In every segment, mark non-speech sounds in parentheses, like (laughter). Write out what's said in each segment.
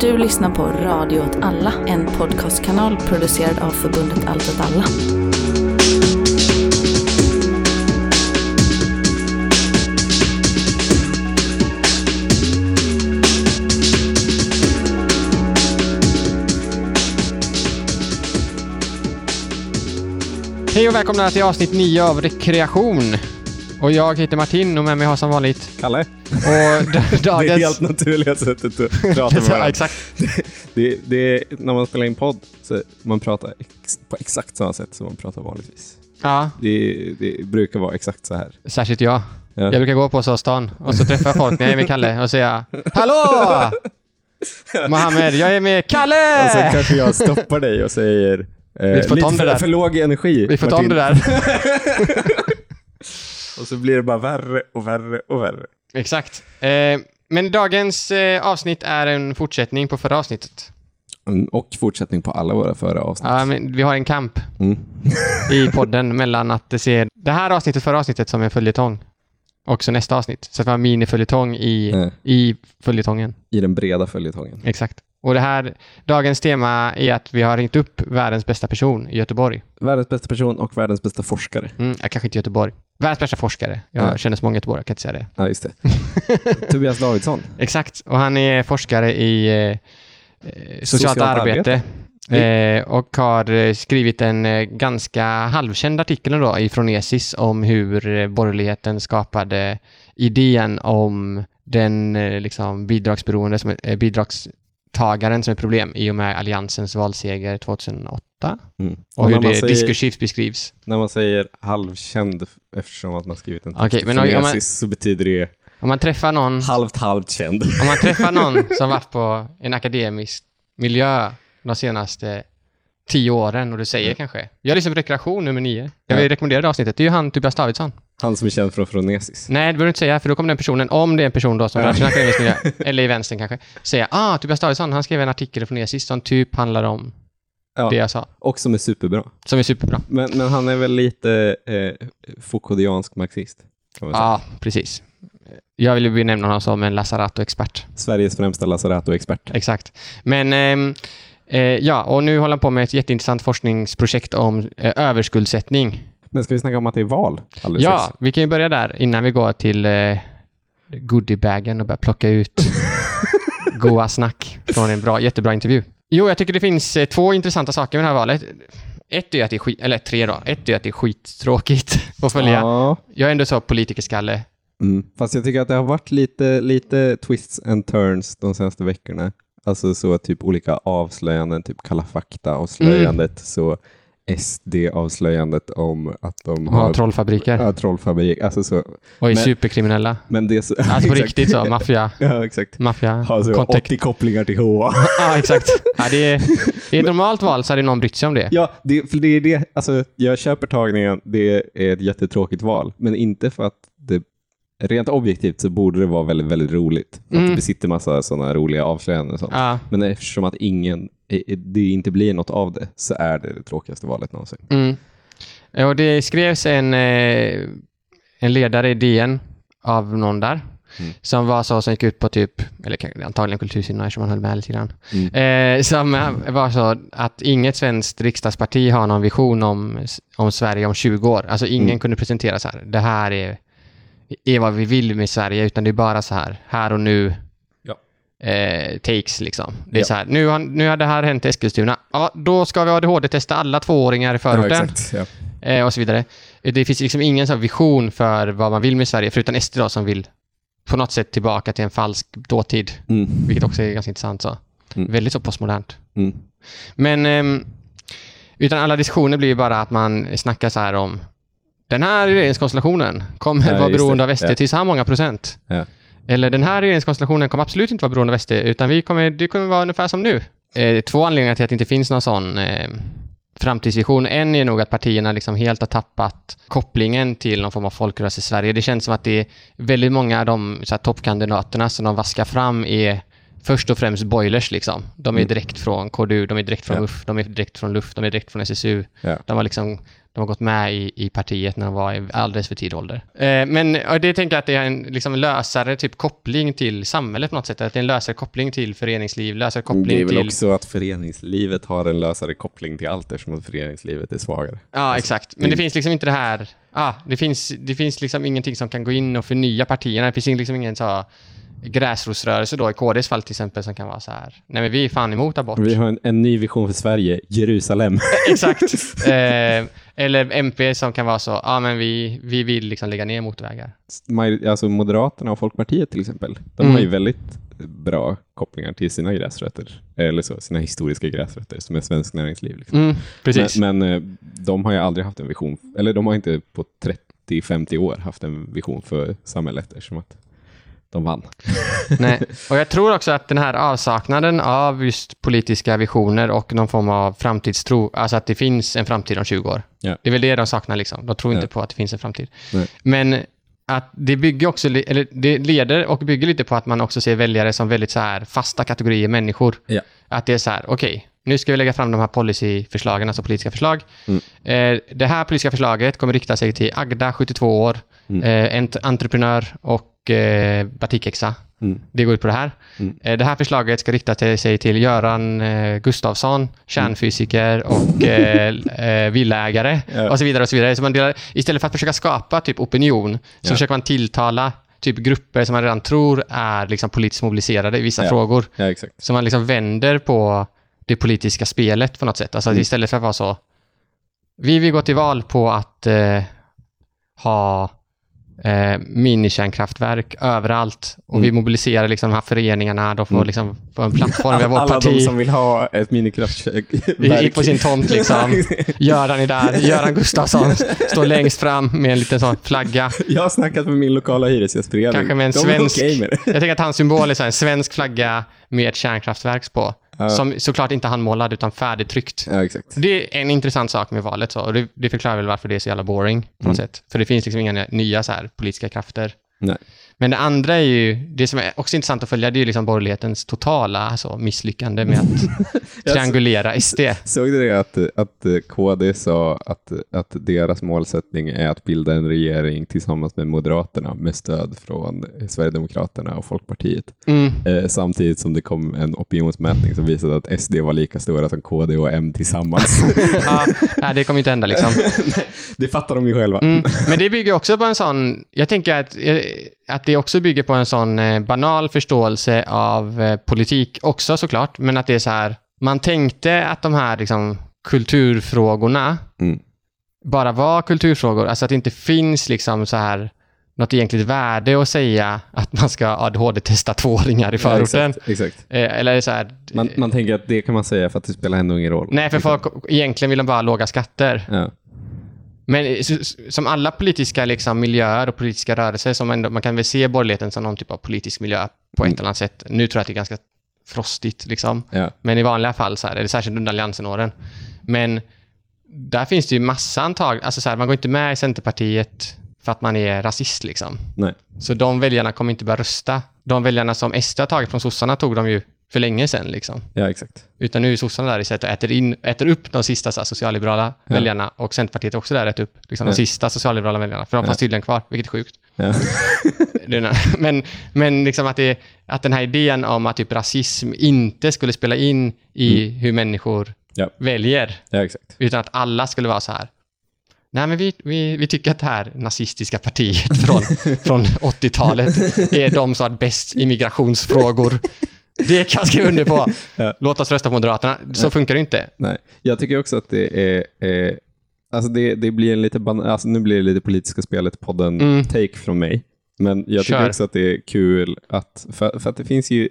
Du lyssnar på Radio åt alla, en podcastkanal producerad av förbundet Allt åt alla. Hej och välkomna till avsnitt 9 av Rekreation. Och jag heter Martin och med mig har som vanligt... Kalle. Och d- (laughs) Det är dagens... helt naturliga sättet att prata med varandra. (laughs) exakt. Det, det är, när man spelar in podd så man pratar ex, på exakt samma sätt som man pratar vanligtvis. Ja, Det, det brukar vara exakt så här. särskilt jag. Ja. Jag brukar gå på så stan och så träffar jag folk när jag är med Kalle och säger Hallå! (laughs) Mohammed, jag är med Kalle! Och så kanske jag stoppar dig och säger eh, Vi får ta lite det för, där. för låg energi. Vi får ta om Martin. det där. Och så blir det bara värre och värre och värre. Exakt. Eh, men dagens eh, avsnitt är en fortsättning på förra avsnittet. Mm, Och fortsättning på alla våra förra avsnitt. Ja, men vi har en kamp Mm. i podden (laughs) mellan att se det här avsnittet, förra avsnittet, som en följetong. Och så nästa avsnitt. Så att vi har miniföljetong i, Eh, i följetongen. I den breda följetongen. Exakt. Och det här, dagens tema är att vi har ringt upp världens bästa person i Göteborg. Världens bästa person och världens bästa forskare. Mm, jag kanske inte Göteborg. Världens bästa forskare. Jag Ja. känner så många i Göteborg, jag kan inte säga det. Ja, just det. (laughs) Tobias Davidsson. Exakt. Och han är forskare i eh, socialt, Socialt arbete. Eh, och har eh, skrivit en eh, ganska halvkänd artikel då i Fronesis om hur eh, borgerligheten skapade idén om den liksom, bidragsberoende, som, är- bidragstagaren som är problem i och med alliansens valseger 2008. Mm. Och, Och hur det diskursivt beskrivs. När man säger halvkänd eftersom att man skrivit en text men men om- om man- så betyder det Om man träffar någon halvt halvt känd. Om man träffar någon (laughs) som varit på en akademisk miljö de senaste tio åren och du säger kanske, jag lyssnar på rekreation nummer nio. Jag vill rekommendera det avsnittet. Det är ju han Tobias Davidsson. Han som är känd från Fronesis. Nej, det behöver du inte säga, för då kommer den personen, om det är en person då som rör akademisk miljö, (laughs) eller i vänstern kanske, säga ah, Tobias Davidsson, han skrev en artikel i Fonesis som typ handlar om Ja. det jag sa. Och som är superbra. Som är superbra. Men, men han är väl lite eh, Foucauldiansk marxist. Ja, precis. Jag vill ju benämna honom som en Lazaratto-expert. Sveriges främsta Lazaretto-expert. Exakt. Men ehm, eh, ja, och nu håller han på med ett jätteintressant forskningsprojekt om eh, överskuldsättning. Men ska vi snacka om att det är val alldeles Ja, strax? vi kan ju börja där innan vi går till eh, goodiebagen och börjar plocka ut (laughs) goa snack från en bra, jättebra intervju. Jo, jag tycker det finns eh, två intressanta saker med det här valet. Ett är att det är skit, eller tre då. Ett är att det är skittråkigt (laughs) att följa. Ja. Jag är ändå så politikerskalle. Mm. Fast jag tycker att det har varit lite, lite twists and turns de senaste veckorna. Alltså så typ olika avslöjanden, typ Kalla fakta-avslöjandet, så SD-avslöjandet om att de Ha har trollfabriker. Ja, trollfabrik. Alltså så. Och är Men- superkriminella. Men det är så... Alltså på (laughs) riktigt så, maffia. (laughs) Ja, exakt. Maffia. Har så Contact. 80 kopplingar till HA. (laughs) Ja, exakt. Ja, det är, I ett normalt val så hade någon brytt sig om det. Ja, det, för det är det. Alltså, jag köper tagningen. Det är ett jättetråkigt val, men inte för att det Rent objektivt så borde det vara väldigt, väldigt roligt. För Mm. att det besitter massa sådana roliga avslöjanden och sånt. Ja. Men eftersom att ingen, det inte blir något av det, så är det det tråkigaste valet någonsin. Mm. Och det skrevs en, eh, en ledare i DN av någon där. Mm. Som var så, som gick ut på typ, eller antagligen kultursidan eftersom han höll med lite grann. Mm. Eh, som var så att inget svenskt riksdagsparti har någon vision om, om Sverige om 20 år. Alltså ingen Mm. kunde presentera så här, det här är, är vad vi vill med Sverige, utan det är bara så här, här och nu. Eh, takes liksom. Det är Ja. så här, nu har, nu har det här hänt i Eskilstuna. Ja, då ska vi ADHD-testa alla tvååringar i förorten. Ja. eh, och så vidare. Det finns liksom ingen så vision för vad man vill med Sverige, förutom SD då som vill på något sätt tillbaka till en falsk dåtid, Mm. vilket också är ganska intressant. Så. Mm. Väldigt så postmodernt. Mm. Men ehm, utan alla diskussioner blir ju bara att man snackar så här om den här regeringskonstellationen kommer Ja, vara beroende det. av SD Ja. till så här många procent. Ja. Eller den här regeringskonstellationen kommer absolut inte vara beroende av SD, utan vi kommer, det kommer vara ungefär som nu. Eh, två anledningar till att det inte finns någon sån eh, framtidsvision. En är nog att partierna liksom helt har tappat kopplingen till någon form av folkrörelse i Sverige. Det känns som att det är väldigt många av de så här, toppkandidaterna som de vaskar fram är först och främst boilers liksom. De är Mm. direkt från KDU, de är direkt från Ja. UF, de är direkt från LUF, de är direkt från SSU. Ja. De har liksom de har gått med i, i partiet när de var i alldeles för tidig ålder. Eh, men det tänker jag att det är en liksom, lösare typ koppling till samhället på något sätt. Att det är en lösare koppling till föreningsliv, lösare koppling Det är väl till... också att föreningslivet har en lösare koppling till allt eftersom föreningslivet är svagare. Ja, exakt. Men det det- finns liksom inte det här... Ja, det finns, det finns liksom ingenting som kan gå in och förnya partierna. Det finns liksom ingen så gräsrotsrörelse då, i KDs fall till exempel, som kan vara så här. Nej, men vi är fan emot abort. Vi har en, en ny vision för Sverige, Jerusalem. Exakt. (laughs) Eh, eller MP som kan vara så, ja men vi, vi vill liksom lägga ner motorvägar. Alltså Moderaterna och Folkpartiet till exempel, de Mm. har ju väldigt bra kopplingar till sina gräsrötter, eller så, sina historiska gräsrötter som är svensk näringsliv. Liksom. Mm, precis. Men, men eh, de har ju aldrig haft en vision, eller de har inte på 30-50 år haft en vision för samhället eftersom att de vann. (laughs) Nej. Och jag tror också att den här avsaknaden av just politiska visioner och någon form av framtidstro, alltså att det finns en framtid om 20 år. Ja. Det är väl det de saknar liksom. De tror inte Ja. på att det finns en framtid. Nej. Men att det bygger också, eller det leder och bygger lite på att man också ser väljare som väldigt så här fasta kategorier människor. Ja. Att det är så här, okej, nu ska vi lägga fram de här policyförslagen, alltså politiska förslag. Mm. Eh, det här politiska förslaget kommer rikta sig till Agda, 72 år, Mm. eh, ent- entreprenör och eh, batikexa. Mm. Det går ut på det här. Mm. Eh, Det här förslaget ska rikta till- sig till Göran eh, Gustafsson, kärnfysiker och eh, eh, villaägare (laughs) Ja. och så vidare. och så vidare. Så man delar, istället för att försöka skapa typ opinion så Ja. försöker man tilltala typ grupper som man redan tror är liksom politiskt mobiliserade i vissa Ja. frågor. Ja. Så man liksom vänder på det politiska spelet på något sätt. Alltså Mm. istället för att vara så, vi vill gå till val på att eh, ha eh, minikärnkraftverk överallt och Mm. vi mobiliserar liksom de här föreningarna, de får Mm. liksom få en plattform via vårt Alla de parti. som vill ha ett minikraftverk. På sin tomt liksom. (laughs) Göran är där, Göran Gustafsson står längst fram med en liten sån flagga. Jag har snackat med min lokala hyresgästförening. Kanske med en de svensk- med. Jag tänker att hans symbol är en svensk flagga med ett kärnkraftverk på. Ja. Som såklart inte handmålad utan färdigtryckt. Ja. Det är en intressant sak med valet så, och det, det förklarar väl varför det är så jävla boring på något Mm. sätt. För det finns liksom inga nya så här politiska krafter. Nej. Men det andra är ju, det som är också intressant att följa, det är ju liksom borgerlighetens totala alltså, misslyckande med att (laughs) triangulera SD. Såg du det att, att KD sa att, att deras målsättning är att bilda en regering tillsammans med Moderaterna med stöd från Sverigedemokraterna och Folkpartiet. Mm. Eh, samtidigt som det kom en opinionsmätning som visade att SD var lika stora som KD och M tillsammans. (laughs) Ja, det kommer inte hända liksom. (laughs) det fattar de ju själva. Mm. Men det bygger också på en sån, jag tänker att, eh, att det också bygger på en sån eh, banal förståelse av eh, politik också såklart, men att det är så här, man tänkte att de här liksom, kulturfrågorna Mm. bara var kulturfrågor, alltså att det inte finns liksom så här något egentligt värde att säga att man ska ADHD-testa tvååringar i Ja, förorten. exakt, exakt. Eh, Eller så här, Man, man tänker att det kan man säga för att det spelar ändå ingen roll. nej, för folk egentligen vill de bara ha låga skatter. Ja. Men som alla politiska liksom, miljöer och politiska rörelser, som ändå, man kan väl se borgerligheten som någon typ av politisk miljö på Mm. ett eller annat sätt. Nu tror jag att det är ganska frostigt, liksom. Ja. men i vanliga fall, så här, eller särskilt under alliansenåren. Men där finns det ju massa antag, alltså så här, man går inte med i Centerpartiet för att man är rasist. Liksom. Nej. Så de väljarna kommer inte börja rösta. De väljarna som SD har tagit från sossarna tog de ju för länge sedan. Liksom. ja, exakt. Utan nu är sossarna där istället och äter, in, äter upp de sista så här, socialliberala Ja. väljarna och Centerpartiet är också där och äter upp liksom, de Ja. sista socialliberala väljarna. För de Ja. fanns tydligen kvar, vilket är sjukt. Ja. (laughs) Men men liksom att, det, att den här idén om att typ rasism inte skulle spela in i hur människor Mm. Ja. väljer, ja, utan att alla skulle vara så här. Nej, men vi, vi, vi tycker att det här nazistiska partiet från, (laughs) från 80-talet är de som har bäst i migrationsfrågor. Det kan jag skriva under på. (laughs) Ja. Låt oss rösta på Moderaterna. Så funkar det inte. Nej. Jag tycker också att det är... Eh, alltså det, det blir en lite ban- alltså nu blir det lite politiska spelet podden Mm. take från mig. Men jag tycker Kör. också att det är kul att, för, för att det finns ju,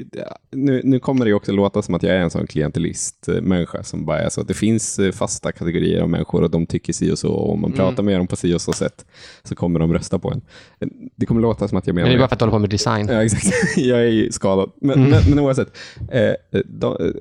nu, nu kommer det också låta som att jag är en sån klientelist-människa som bara är så att det finns eh, fasta kategorier av människor och de tycker si och så och om man Mm. pratar med dem på si och så sätt så kommer de rösta på en. Det kommer låta som att jag menar Men det är bara för att du håller på med design. Ja, exakt. (laughs) Jag är ju skadad. Men, Mm. men, men oavsett. Eh, de,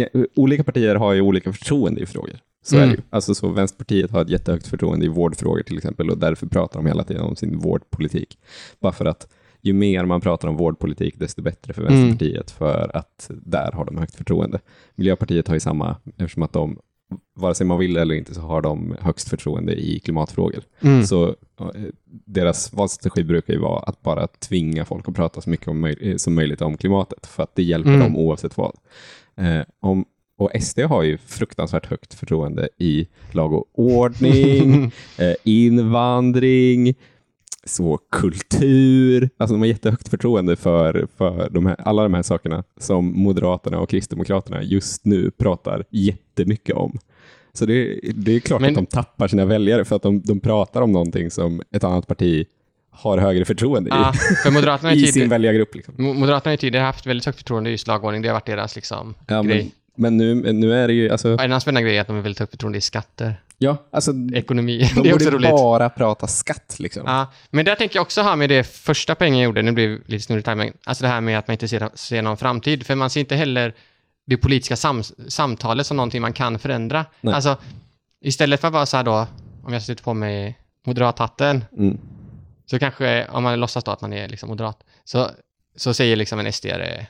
eh, olika partier har ju olika förtroende i frågor. Så Mm. är det ju. Alltså, så Vänsterpartiet har ett jättehögt förtroende i vårdfrågor till exempel och därför pratar de hela tiden om sin vårdpolitik. Bara för att ju mer man pratar om vårdpolitik, desto bättre för Mm. Vänsterpartiet, för att där har de högt förtroende. Miljöpartiet har ju samma, eftersom att de, vare sig man vill eller inte, så har de högst förtroende i klimatfrågor. Mm. Så deras valstrategi brukar ju vara att bara tvinga folk att prata så mycket möj- som möjligt om klimatet, för att det hjälper Mm. dem oavsett vad. Eh, om, och SD har ju fruktansvärt högt förtroende i lag och ordning, (laughs) eh, invandring, så kultur. Alltså de har jättehögt förtroende för, för de här, alla de här sakerna som Moderaterna och Kristdemokraterna just nu pratar jättemycket om. Så det, det är klart Men- att de tappar sina väljare för att de, de pratar om någonting som ett annat parti har högre förtroende Ja, för Moderaterna (laughs) i, i sin väljargrupp. Liksom. Mo- Moderaterna har ju tidigare haft väldigt högt förtroende i just lagordning. Det har varit deras liksom, Ja, grej. Men, nu, nu är det ju, alltså, En annan spännande grej är att de har väldigt högt förtroende i skatter, ja, alltså ekonomi. de (laughs) det är också roligt. bara prata skatt. Liksom. Ja, men där tänker jag också ha med det första poängen jag gjorde, nu blev det lite snurrigt här, men alltså det här med att man inte ser, ser någon framtid, för man ser inte heller det politiska sam, samtalet som någonting man kan förändra. Nej. Alltså, istället för att vara så här då, om jag sätter på mig moderathatten, Mm. så kanske, om man låtsas då att man är liksom moderat, så, så säger liksom en sd jag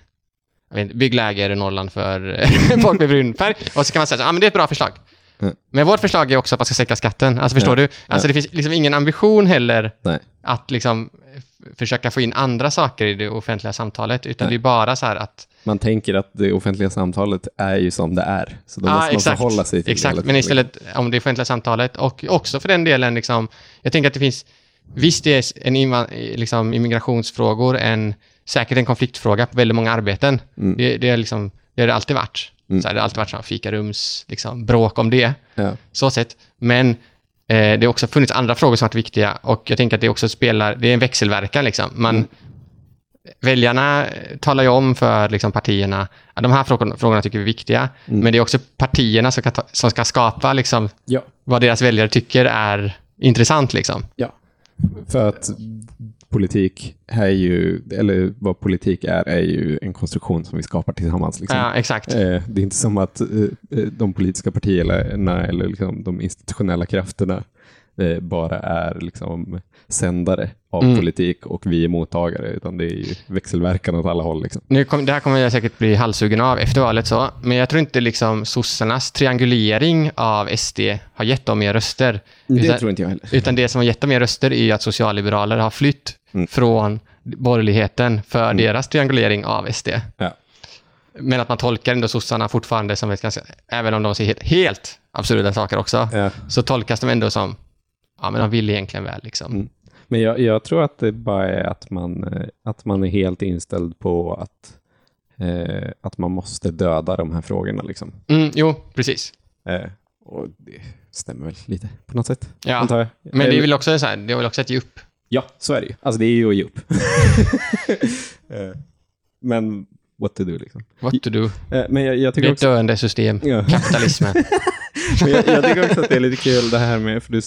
vet bygg läger i Norrland för (laughs) folk med brun färg. Och så kan man säga, ja ah, men det är ett bra förslag. Mm. Men vårt förslag är också att man ska sänka skatten. Alltså förstår Ja. du? Alltså det finns liksom ingen ambition heller Nej. att liksom f- försöka få in andra saker i det offentliga samtalet, utan Nej. det är bara så här att... Man tänker att det offentliga samtalet är ju som det är, så då Ja, måste man exakt. förhålla sig till Exakt, det. men istället om det offentliga samtalet och också för den delen, liksom, jag tänker att det finns, visst det är en liksom, immigrationsfrågor, en, säkert en konfliktfråga på väldigt många arbeten. Mm. Det, det, är liksom, det har det alltid varit. Mm. Så här, det har alltid varit så här, fikarums, liksom, bråk om det. Ja. så sett. Men eh, det har också funnits andra frågor som varit viktiga och jag tänker att det också spelar, det är en växelverkan liksom. Man, Mm. Väljarna talar ju om för liksom, partierna att de här frågorna, frågorna tycker vi är viktiga, Mm. men det är också partierna som, ta, som ska skapa liksom, Ja. vad deras väljare tycker är intressant. Liksom. ja. För att politik är ju, eller vad politik är, är ju en konstruktion som vi skapar tillsammans. Liksom. Ja, exakt. Eh, Det är inte som att eh, eh, de politiska partierna eller liksom de institutionella krafterna eh, bara är liksom sändare av Mm. politik och vi är mottagare, utan det är ju växelverkan åt alla håll. Liksom. Nu kom, det här kommer jag säkert bli halshuggen av efter valet, så, men jag tror inte liksom sossarnas triangulering av SD har gett dem mer röster. Det Utan- tror inte jag heller. Utan det som har gett dem mer röster är att socialliberaler har flytt Mm. från borgerligheten för deras triangulering av SD. Ja. Men att man tolkar ändå sossarna fortfarande som ett ganska, även om de säger helt, helt absurda saker också, Ja. så tolkas de ändå som, ja men de vill egentligen väl liksom. Mm. Men jag, jag tror att det bara är att man, eh, att man är helt inställd på att, eh, att man måste döda de här frågorna. Liksom. Mm, jo, precis. Eh, och det stämmer väl lite på något sätt, Ja. antar jag. Men det är Eller- väl också så här, det är väl också ett ge upp. Ja, så är det ju. Alltså det är ju att ge upp. (laughs) Eh, Men what to do liksom. What to do? Eh, Men jag, jag Det tycker är ett döende system. Ja. Kapitalismen. (laughs) Men jag, jag tycker också att det är lite kul det här med, för du,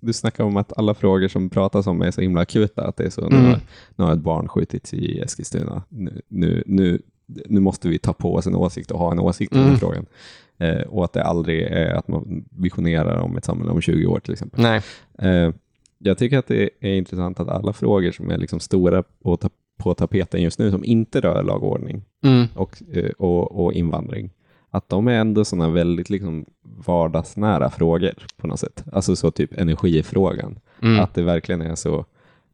du snackar om att alla frågor som pratas om är så himla akuta, att det är så, nu, Mm. har, nu har ett barn skjutits i Eskilstuna, nu, nu, nu, nu måste vi ta på oss en åsikt och ha en åsikt om den Mm. frågan. Eh, och att det aldrig är att man visionerar om ett samhälle om 20 år till exempel. Nej. Eh, jag tycker att det är intressant att alla frågor som är liksom stora på, ta- på tapeten just nu, som inte rör lag och ordning Mm. och, eh, och, och invandring, att de är ändå sådana väldigt liksom vardagsnära frågor på något sätt. Alltså så typ energifrågan. Mm. Att det verkligen är så,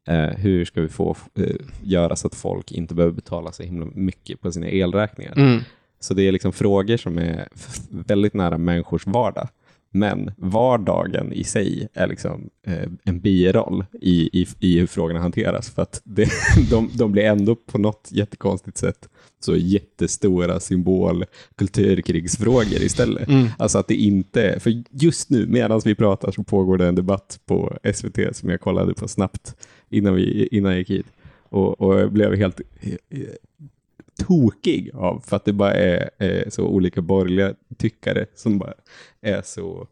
eh, hur ska vi få eh, göra så att folk inte behöver betala så himla mycket på sina elräkningar? Mm. Så det är liksom frågor som är väldigt nära människors vardag. Men vardagen i sig är liksom eh, en biroll i, i, i hur frågorna hanteras. För att det, (laughs) de, de blir ändå på något jättekonstigt sätt så jättestora symbol kulturkrigsfrågor istället. Mm. Alltså att det inte, för just nu medan vi pratar så pågår det en debatt på SVT som jag kollade på snabbt innan, vi, innan jag gick hit. Och, och blev helt eh, tokig av för att det bara är, är så olika borgerliga tyckare som bara är så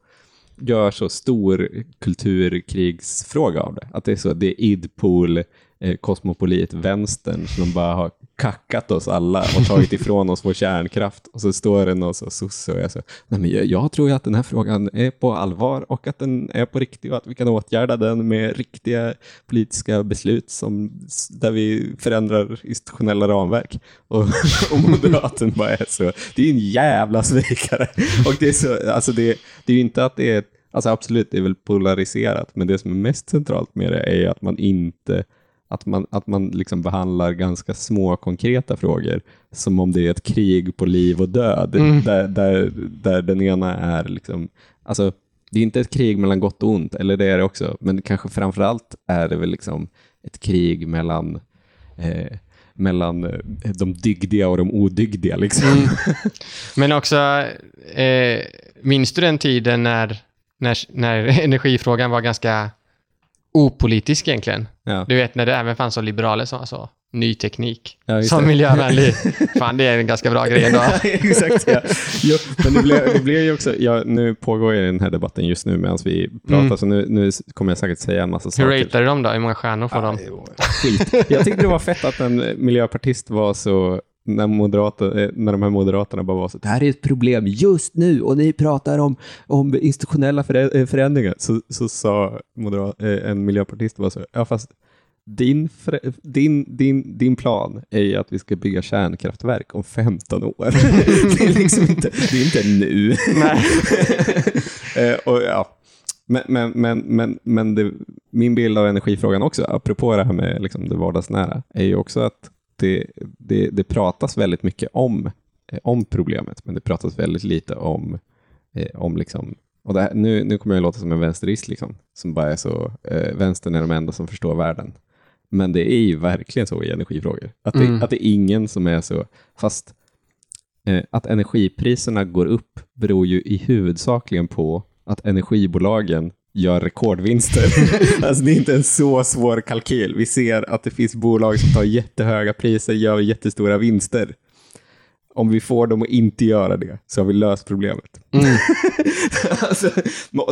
gör så stor kulturkrigsfråga av det. Att det är så, det är Idpol, eh, kosmopolit-vänstern som bara har kackat oss alla och tagit ifrån oss vår kärnkraft. Och så står det någon så sosse och jag så, nej men jag, jag tror ju att den här frågan är på allvar och att den är på riktigt och att vi kan åtgärda den med riktiga politiska beslut som, där vi förändrar institutionella ramverk. Och, (laughs) och moderaten bara är så, det är en jävla svikare. Och det är så, alltså det, det är ju inte att det är, alltså absolut det är väl polariserat, men det som är mest centralt med det är att man inte att man, att man liksom behandlar ganska små konkreta frågor som om det är ett krig på liv och död. Mm. Där, där, där den ena är liksom, alltså det är inte ett krig mellan gott och ont, eller det är det också, men kanske framförallt är det väl liksom ett krig mellan eh, mellan eh, de dygdiga och de odygdiga. Liksom. Mm. (laughs) Men också, eh, minns du den tiden när, när, när (laughs) energifrågan var ganska opolitisk egentligen? Ja. Du vet när det även fanns så liberaler som så, ny teknik, Ja, som miljövänlig. (laughs) Fan, det är en ganska bra grej ändå. (laughs) Exakt, ja. Jo, men det blir, det blir ju också, ja, nu pågår ju den här debatten just nu medan vi pratar, Mm. så nu, nu kommer jag säkert säga en massa Hur saker. ratear du dem då? Hur många stjärnor får de? Ah, jo, skit. Jag tyckte det var fett att en miljöpartist var så, när, moderater, eh, när de här moderaterna bara var så, det här är ett problem just nu och ni pratar om, om institutionella eh, förändringar, så, så sa moderat, eh, en miljöpartist bara så, ja fast din, din, din, din plan är ju att vi ska bygga kärnkraftverk om 15 år. (laughs) det, är liksom inte, det är inte nu. (laughs) Och, ja. Men, men, men, men, men det, min bild av energifrågan också, apropå det här med liksom det vardagsnära, är ju också att det, det, det pratas väldigt mycket om, eh, om problemet, men det pratas väldigt lite om, eh, om liksom, och här, nu, nu kommer jag att låta som en vänsterist, liksom, som bara är så, eh, vänstern är de enda som förstår världen. Men det är ju verkligen så i energifrågor, att det, Mm. att det är ingen som är så, fast eh, att energipriserna går upp beror ju i huvudsakligen på att energibolagen gör rekordvinster. (laughs) alltså det är inte en så svår kalkyl. Vi ser att det finns bolag som tar jättehöga priser, gör jättestora vinster. Om vi får dem att inte göra det så har vi löst problemet. Mm. (laughs) alltså,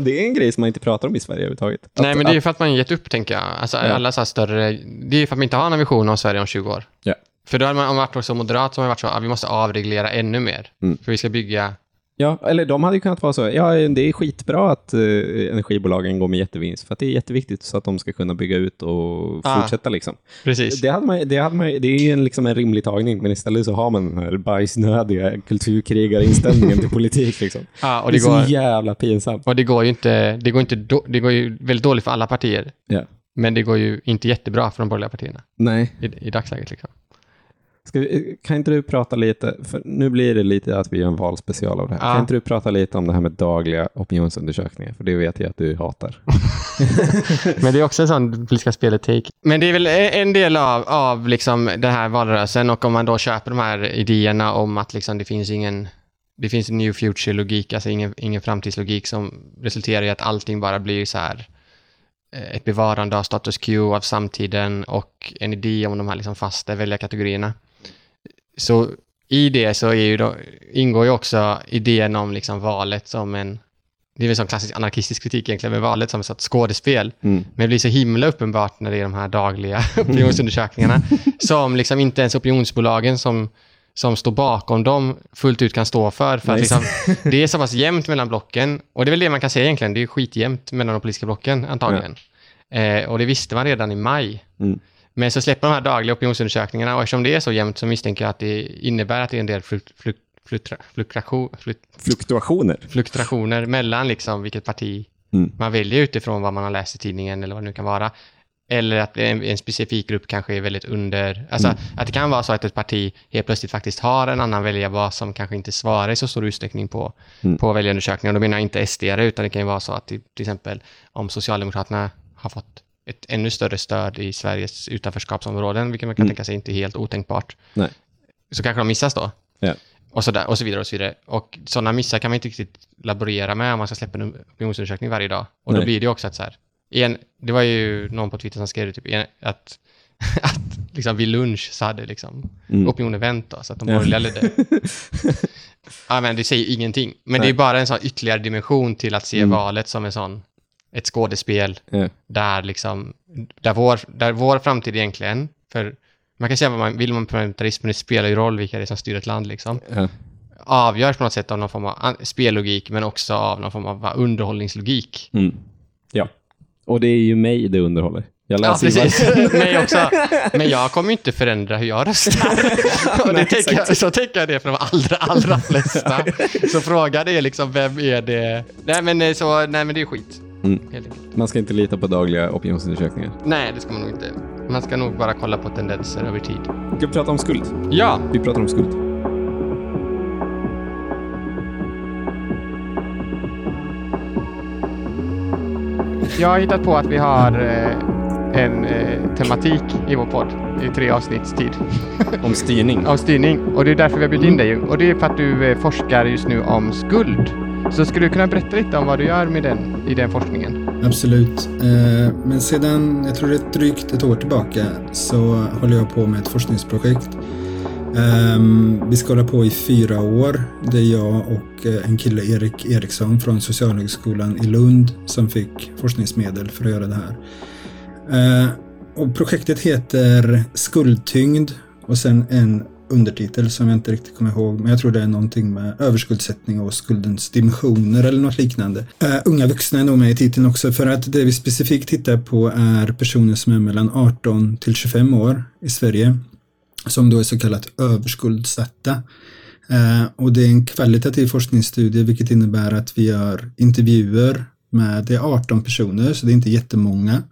det är en grej som man inte pratar om i Sverige överhuvudtaget. Att- Nej, men det är för att man gett upp, tänker jag. Alltså, Ja. alla så större... Det är för att man inte har en vision om Sverige om 20 år. Ja. För då hade man om man varit så moderat så har man varit så att vi måste avreglera ännu mer. Mm. För vi ska bygga... Ja, eller de hade ju kunnat vara så. Ja, det är skitbra att eh, energibolagen går med jättevinst, för att det är jätteviktigt så att de ska kunna bygga ut och Ah. fortsätta. Liksom. Precis. Det, hade man, det, hade man, det är ju en, liksom en rimlig tagning, men istället så har man den här bajsnödiga kulturkrigarinställningen till politik. Liksom. Ja, (laughs) och det det, är går, så jävla pinsamt. och det går ju inte... Det går, inte då, det går ju väldigt dåligt för alla partier. Ja. Men det går ju inte jättebra för de borgerliga partierna Nej. i, i dagsläget. Liksom. Vi, kan inte du prata lite, för nu blir det lite att vi gör en valspecial av det här. Ja. Kan inte du prata lite om det här med dagliga opinionsundersökningar? För det vet jag att du hatar. (laughs) Men det är också en sån politiska spelet take. Men det är väl en del av, av liksom den här valrörelsen och om man då köper de här idéerna om att liksom det finns ingen det finns en new future-logik, alltså ingen, ingen framtidslogik som resulterar i att allting bara blir så här eh, ett bevarande av status quo av samtiden och en idé om de här liksom fasta väljarkategorierna. Så i det så är ju då, ingår ju också idén om liksom valet som en, det är väl som klassisk anarkistisk kritik egentligen, med valet som ett skådespel. Mm. Men det blir så himla uppenbart när det är de här dagliga (laughs) opinionsundersökningarna (laughs) som liksom inte ens opinionsbolagen som, som står bakom dem fullt ut kan stå för. för att liksom, (laughs) det är så pass jämnt mellan blocken. Och det är väl det man kan säga egentligen, det är skitjämnt mellan de politiska blocken antagligen. Eh, och det visste man redan i maj. Mm. Men så släpper de här dagliga opinionsundersökningarna och eftersom det är så jämnt så misstänker jag att det innebär att det är en del Fluktuationer. fluktuationer mellan liksom vilket parti Mm. man väljer utifrån vad man har läst i tidningen eller vad det nu kan vara. Eller att en, en specifik grupp kanske är väldigt under... Alltså att det kan vara så att ett parti helt plötsligt faktiskt har en annan väljarbas som kanske inte svarar i så stor utsträckning på, Mm. på väljarundersökningar. Då menar jag inte SD utan det kan ju vara så att till, till exempel om Socialdemokraterna har fått ett ännu större stöd i Sveriges utanförskapsområden, vilket man kan Mm. tänka sig inte är helt otänkbart, Nej. så kanske de missas då. Ja. Och så, där, och så vidare och så vidare. Och sådana missar kan man inte riktigt laborera med om man ska släppa en opinionsundersökning varje dag. Och då Nej. blir det också att så här, en, det var ju någon på Twitter som skrev det, typ, att, (laughs) att liksom vid lunch så hade liksom Mm. opinionen vänt då, så att de borgerliga ledde. (laughs) ja, men det säger ingenting. Men det Nej. är bara en sån ytterligare dimension till att se Mm. valet som en sån, ett skådespel Ja. där liksom där vår, där vår framtid egentligen, för man kan säga vad man vill om parlamentarism, men det spelar ju roll vilka det är som styr ett land liksom. Ja. Avgörs på något sätt av någon form av spellogik, men också av någon form av underhållningslogik. Mm. ja. Och det är ju mig det underhåller. Jag Ja, läser ju precis. (laughs) Mig också. Men jag kommer ju inte förändra hur jag röstar. (laughs) Och Nej, tänker jag, så tänker jag det för de allra, allra flesta. (laughs) Så frågan är liksom, vem är det? Nej men, eh, så, nej, men det är skit. Mm. Man ska inte lita på dagliga opinionsundersökningar. Nej, det ska man nog inte. Man ska nog bara kolla på tendenser över tid. Ska vi prata om skuld? Ja, Vi pratar om skuld. jag har hittat på att vi har eh, en eh, tematik i vår podd i tre avsnitts tid (laughs) Om styrning. av styrning. Och det är därför vi har bjudit in dig. Och det är för att du eh, forskar just nu om skuld. Så skulle du kunna berätta lite om vad du gör med den, i den forskningen? Absolut. Eh, men sedan, jag tror det är drygt ett år tillbaka, så håller jag på med ett forskningsprojekt. Ehm, vi ska hålla på i fyra år. Det är jag och eh, en kille, Erik Eriksson från Socialhögskolan i Lund, som fick forskningsmedel för att göra det här. Eh, och projektet heter Skuldtyngd och sen en undertitel som jag inte riktigt kommer ihåg, men jag tror det är någonting med överskuldsättning och skuldens dimensioner eller något liknande. Uh, unga vuxna är nog med i titeln också för att det vi specifikt tittar på är personer som är mellan 18 till 25 år i Sverige som då är så kallat överskuldsatta. Uh, och det är en kvalitativ forskningsstudie vilket innebär att vi gör intervjuer med, det är 18 personer så det är inte jättemånga.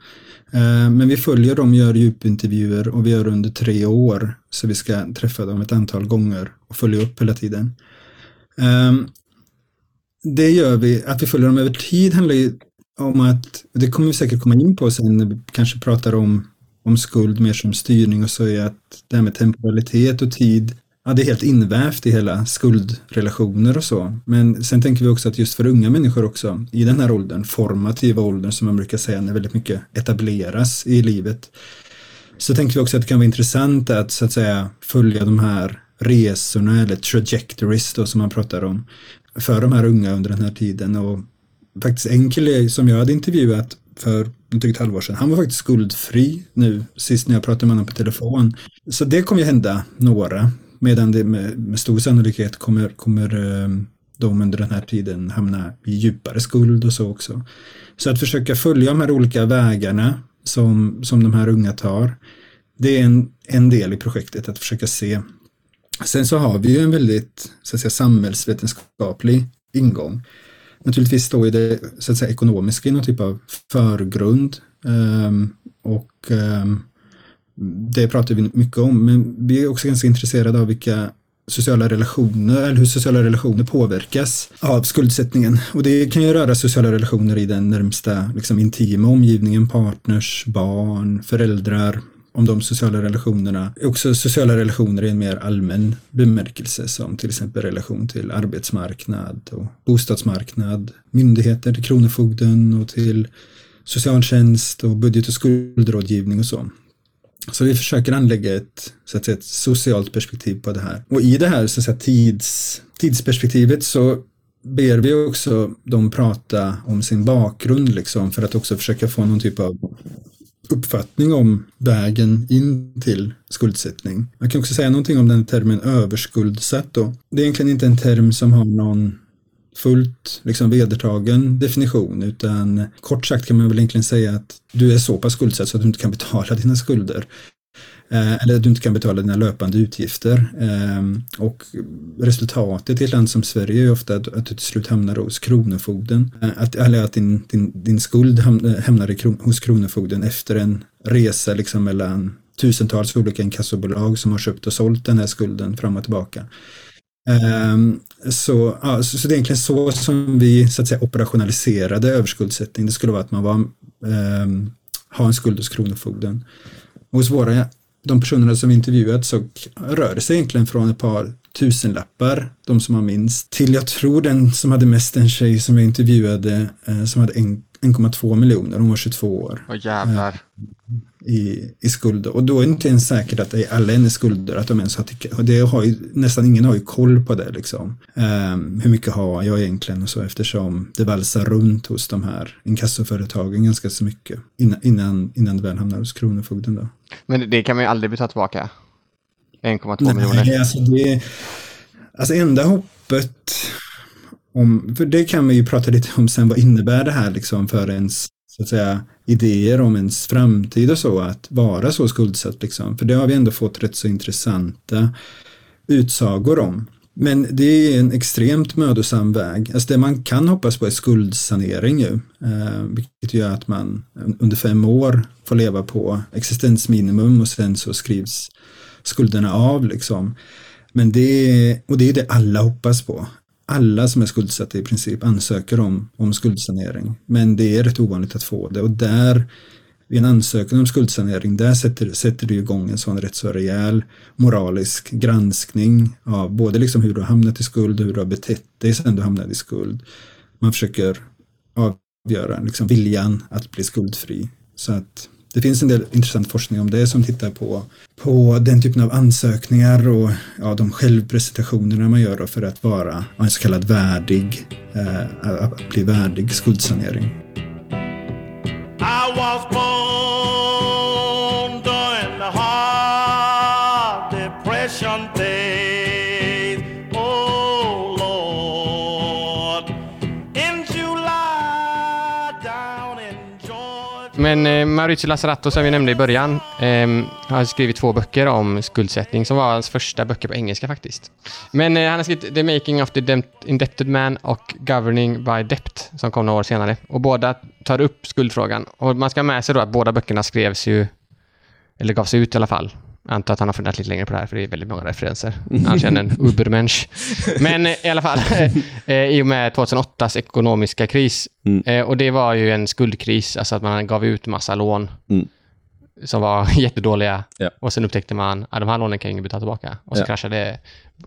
Eh, men vi följer dem, gör djupintervjuer och vi gör under tre år så vi ska träffa dem ett antal gånger och följa upp hela tiden. Eh, det gör vi, att vi följer dem över tid handlar ju om att, det kommer vi säkert komma in på sen när vi kanske pratar om om skuld mer som styrning och så är att det här med temporalitet och tid, ja det är helt invävt i hela skuldrelationer och så. Men sen tänker vi också att just för unga människor också, i den här åldern, formativa åldern som man brukar säga när väldigt mycket etableras i livet, så tänker vi också att det kan vara intressant att så att säga följa de här resorna eller trajectories då som man pratar om för de här unga under den här tiden och faktiskt en kille som jag hade intervjuat för drygt ett halvår sedan, han var faktiskt skuldfri nu sist när jag pratade med honom på telefon. Så det kommer ju hända några, medan det med, med stor sannolikhet kommer, kommer ehm, de under den här tiden hamna i djupare skuld och så också. Så att försöka följa de här olika vägarna som, som de här unga tar, det är en, en del i projektet att försöka se. Sen så har vi ju en väldigt så att säga, samhällsvetenskaplig ingång. Naturligtvis står ju det så att säga, ekonomiska i någon typ av förgrund um, och um, det pratar vi mycket om, men vi är också ganska intresserade av vilka sociala relationer, eller hur sociala relationer påverkas av skuldsättningen. Och det kan ju röra sociala relationer i den närmsta liksom, intima omgivningen, partners, barn, föräldrar, om de sociala relationerna, också sociala relationer i en mer allmän bemärkelse som till exempel relation till arbetsmarknad och bostadsmarknad, myndigheter till Kronofogden och till socialtjänst och budget och skuldrådgivning och så. Så vi försöker anlägga ett, så att säga, ett socialt perspektiv på det här. Och i det här så att säga, tids, tidsperspektivet så ber vi också dem prata om sin bakgrund liksom för att också försöka få någon typ av uppfattning om vägen in till skuldsättning. Man kan också säga någonting om den termen överskuldsatt då. Det är egentligen inte en term som har någon fullt liksom vedertagen definition utan kort sagt kan man väl egentligen säga att du är så pass skuldsatt så att du inte kan betala dina skulder. Eh, eller att du inte kan betala dina löpande utgifter. Eh, och resultatet i ett land som Sverige är ofta att, att du till slut hamnar hos Kronofogden. Eh, att, eller att din, din, din skuld eh, hamnar kron, hos Kronofogden efter en resa liksom mellan tusentals olika inkassobolag som har köpt och sålt den här skulden fram och tillbaka. Um, så, ja, så, så det är egentligen så som vi så att säga operationaliserade överskuldsättning. Det skulle vara att man var, ehm, um, har en skuld hos Kronofogden. Och hos våra, de personerna som vi intervjuat så rör det sig egentligen från ett par tusenlappar, de som har minst, till jag tror den som hade mest, en tjej som jag intervjuade eh, som hade 1,2 miljoner, hon var 22 år. Åh jävlar. i, i skulder. Och då är det inte ens säkert att alla är skulder, att de ens har, och det har ju, nästan ingen har ju koll på det liksom. Um, hur mycket har jag egentligen och så eftersom det valsar runt hos de här inkassoföretagen ganska så mycket innan, innan, innan det väl hamnar hos Kronofogden då. Men det kan man ju aldrig betala tillbaka. 1,2 miljoner. Nej, alltså det, alltså enda hoppet om, för det kan vi ju prata lite om sen, vad innebär det här liksom för ens så att säga, idéer om ens framtid och så, att vara så skuldsatt. Liksom. För det har vi ändå fått rätt så intressanta utsagor om. Men det är en extremt mödosam väg. Alltså det man kan hoppas på är skuldsanering ju. Eh, vilket gör att man under fem år får leva på existensminimum och sen så skrivs skulderna av liksom. Men det, och det är det alla hoppas på alla som är skuldsatta i princip ansöker om, om skuldsanering. Men det är rätt ovanligt att få det och där vid en ansökan om skuldsanering, där sätter, sätter du igång en sån rätt så rejäl moralisk granskning av både liksom hur du har hamnat i skuld och hur du har betett dig sedan du hamnade i skuld. Man försöker avgöra liksom viljan att bli skuldfri. Så att det finns en del intressant forskning om det som tittar på, på den typen av ansökningar och ja, de självpresentationerna man gör för att vara en så kallad värdig, eh, att bli värdig skuldsanering. Men eh, Maurizio Lazzarato som vi nämnde i början eh, har skrivit två böcker om skuldsättning som var hans första böcker på engelska faktiskt. Men eh, han har skrivit The Making of the Indebted Man och Governing by Debt som kom några år senare. Och båda tar upp skuldfrågan. Och man ska ha med sig då att båda böckerna skrevs ju, eller gavs ut i alla fall, jag antar att han har funderat lite längre på det här, för det är väldigt många referenser. Han känner en (laughs) Ubermensch. Men i alla fall, (laughs) eh, i och med 2008s ekonomiska kris. Mm. Eh, och det var ju en skuldkris, alltså att man gav ut massa lån mm. som var (laughs) jättedåliga. Ja. Och sen upptäckte man att de här lånen kan ingen betala tillbaka. Och så ja. kraschade,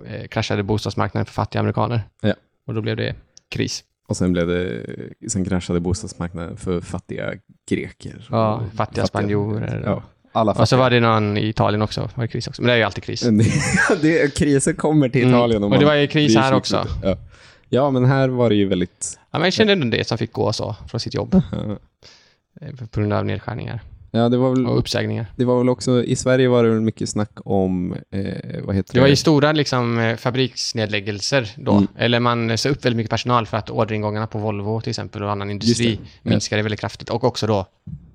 eh, kraschade bostadsmarknaden för fattiga amerikaner. Ja. Och då blev det kris. Och sen, blev det, sen kraschade bostadsmarknaden för fattiga greker. Ja, fattiga, fattiga spanjorer. Ja. Alla och så var det någon i Italien också, var det kris också. Men det är ju alltid kris. (laughs) det, kriser kommer till mm. Italien. Mm. Och det var ju kris här också. Ja. ja. men här var det ju väldigt... Ja, men jag kände ändå det som fick gå så från sitt jobb. (laughs) På grund av nedskärningar. Ja, det var väl, och uppsägningar. Det var väl också, i Sverige var det väl mycket snack om, eh, vad heter det? Det var ju stora liksom, eh, fabriksnedläggelser då. Mm. Eller man sa upp väldigt mycket personal för att orderingångarna på Volvo till exempel och annan industri minskade väldigt kraftigt. Och också då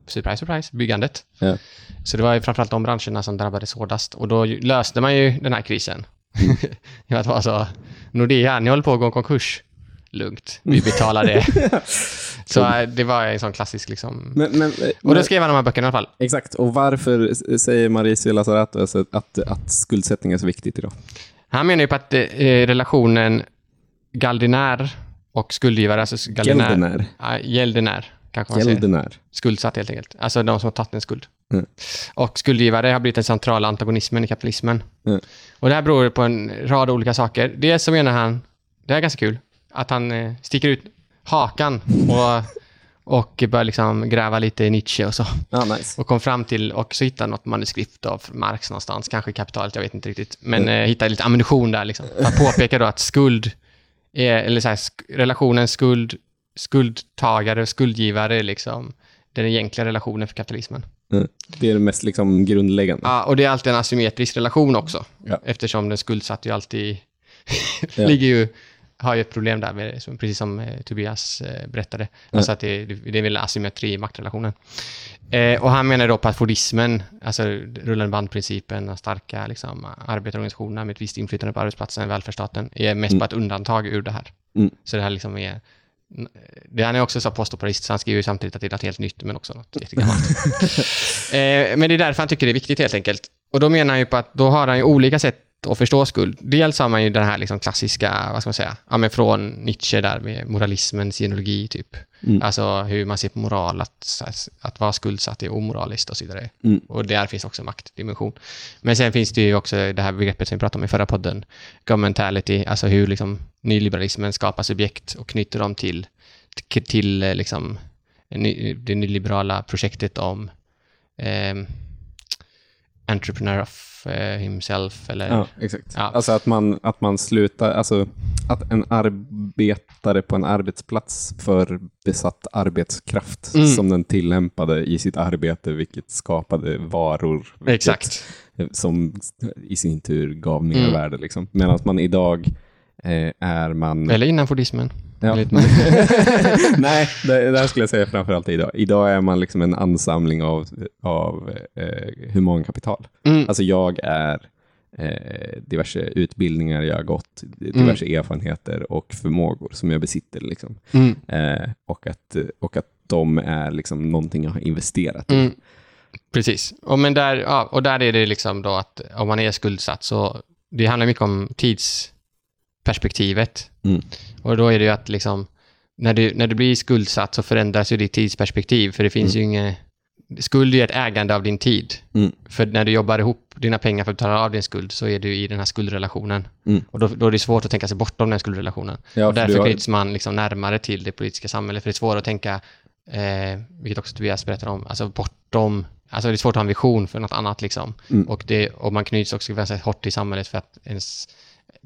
surprise, surprise, byggandet. Ja. Så det var ju framförallt de branscherna som drabbades hårdast. Och då löste man ju den här krisen. Genom att vara så, Nordea, ni håller på att gå en konkurs. Lugnt, vi betalar det. (laughs) så äh, det var en sån klassisk liksom... Men, men, och då skrev han de här böckerna i alla fall. Exakt, och varför säger Mauricio Lazzarato alltså att, att skuldsättning är så viktigt idag? Han menar ju på att eh, relationen galdinär och skuldgivare, alltså galdinär... Gäldenär. Ja, gäldenär Kanske man Gäldenär. Säger. Skuldsatt helt enkelt. Alltså de som har tagit en skuld. Mm. Och skuldgivare har blivit den centrala antagonismen i kapitalismen. Mm. Och det här beror på en rad olika saker. Dels så menar han, det här är ganska kul, att han eh, sticker ut hakan och, och börjar liksom gräva lite i Nietzsche och så. Ah, nice. Och kom fram till, och så hittade något manuskript av Marx någonstans, kanske kapitalet, jag vet inte riktigt. Men mm. eh, hittade lite ammunition där liksom. För att påpeka då att skuld, är, eller så här, relationen skuld skuldtagare och skuldgivare liksom den egentliga relationen för kapitalismen. Mm. Det är det mest liksom grundläggande. Ja, och det är alltid en asymmetrisk relation också. Ja. Eftersom den skuldsatte ju alltid (laughs) ligger ju, har ju ett problem där, med, precis som eh, Tobias eh, berättade. Ja. Alltså att det, det är väl asymmetri i maktrelationen. Eh, och han menar då på att fordismen, alltså rullande bandprincipen, starka liksom, arbetarorganisationerna med ett visst inflytande på arbetsplatsen, välfärdsstaten, är mest mm. på ett undantag ur det här. Mm. Så det här liksom är det, han är också så postoperaist, så han skriver ju samtidigt att det är något helt nytt, men också något jättegammalt. (laughs) eh, men det är därför han tycker det är viktigt helt enkelt. Och då menar han ju på att då har han ju olika sätt att förstå skuld. Dels har man ju den här liksom klassiska, vad ska man säga, ja, men från Nietzsche där med moralismens genealogi typ. Mm. Alltså hur man ser på moral, att, att vara skuldsatt är omoraliskt och så vidare. Mm. Och där finns också maktdimension. Men sen finns det ju också det här begreppet som vi pratade om i förra podden, governmentality, alltså hur liksom nyliberalismen skapar subjekt och knyter dem till, till liksom det nyliberala projektet om eh, entrepreneur of eh, himself eller Ja, exakt. Ja. Alltså att man, att man slutar, alltså att en arbetare på en arbetsplats för besatt arbetskraft Mm. som den tillämpade i sitt arbete, vilket skapade varor. Vilket, Exakt. Som i sin tur gav Mm. mervärde. Liksom. Medan man idag är man... Eller innan buddhismen. Ja. (laughs) Nej, det, det här skulle jag säga framförallt idag. Idag är man liksom en ansamling av, av eh, humankapital. Mm. Alltså jag är eh, diverse utbildningar jag har gått, diverse erfarenheter och förmågor som jag besitter. Liksom. Mm. Eh, och, att, och att de är liksom någonting jag har investerat i. Mm. Precis. Och, men där, ja, och där är det liksom då att om man är skuldsatt så det handlar mycket om tidsperspektivet. Mm. Och då är det ju att liksom när du, när du blir skuldsatt så förändras ju ditt tidsperspektiv för det finns ju inget Skuld är ett ägande av din tid. Mm. För när du jobbar ihop dina pengar för att betala av din skuld så är du i den här skuldrelationen. Mm. Och då, då är det svårt att tänka sig bortom den skuldrelationen. Ja, och för därför har- knyts man liksom närmare till det politiska samhället. För det är svårt att tänka, eh, vilket också Tobias berättar om, alltså bortom, alltså det är svårt att ha en vision för något annat liksom. Mm. Och, det, och man knyts också ganska hårt till samhället för att, ens,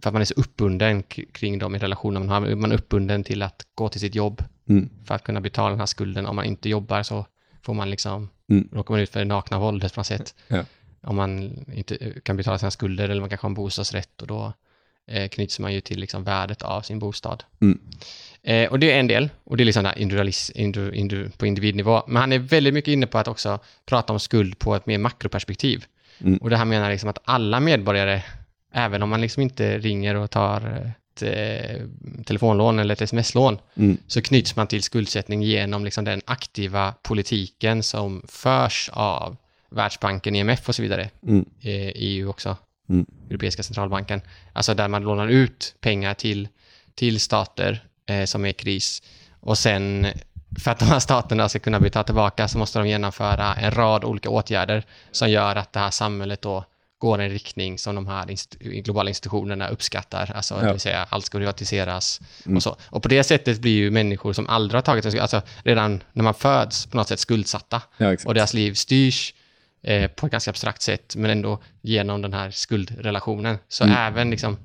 för att man är så uppbunden kring de i relationer man har. Man är uppbunden till att gå till sitt jobb Mm. för att kunna betala den här skulden. Om man inte jobbar så får man liksom, Mm. råkar man ut för det nakna våldet på något sätt. Ja. Om man inte kan betala sina skulder eller man kanske har en bostadsrätt och då eh, knyts man ju till liksom värdet av sin bostad. Mm. Eh, och det är en del, och det är liksom där individualis, indu, indu, på individnivå. Men han är väldigt mycket inne på att också prata om skuld på ett mer makroperspektiv. Mm. Och det här menar liksom att alla medborgare, även om man liksom inte ringer och tar ett eh, telefonlån eller ett sms-lån, Mm. så knyts man till skuldsättning genom liksom den aktiva politiken som förs av Världsbanken, IMF och så vidare. Mm. Eh, EU också, Mm. Europeiska centralbanken. Alltså där man lånar ut pengar till, till stater eh, som är i kris. Och sen för att de här staterna ska kunna betala tillbaka så måste de genomföra en rad olika åtgärder som gör att det här samhället då går i en riktning som de här inst- globala institutionerna uppskattar. Alltså Ja. det vill säga allt ska privatiseras Mm. och så. Och på det sättet blir ju människor som aldrig har tagit skuld, alltså redan när man föds på något sätt skuldsatta. Ja. Och deras liv styrs eh, på ett ganska abstrakt sätt, men ändå genom den här skuldrelationen. Så Mm. även liksom,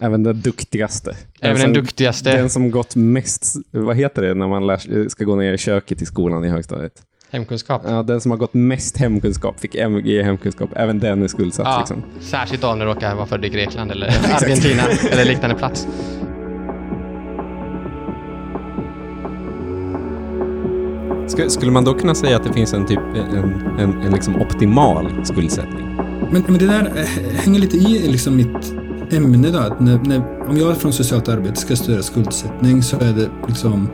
Även den duktigaste. även som, den duktigaste Den som gått mest, vad heter det när man lär, ska gå ner i köket i skolan i högstadiet? Hemkunskap. Ja, den som har gått mest hemkunskap fick MG i hemkunskap. Även den är skuldsatt. Ja, Liksom. särskilt när du råkar vara född i Grekland eller (laughs) Argentina eller liknande plats. Sk- Skulle man då kunna säga att det finns en, typ, en, en, en liksom optimal skuldsättning? Men, men det där eh, hänger lite i liksom mitt ämne då. Att när, när, om jag från socialt arbete ska studera skuldsättning så är det liksom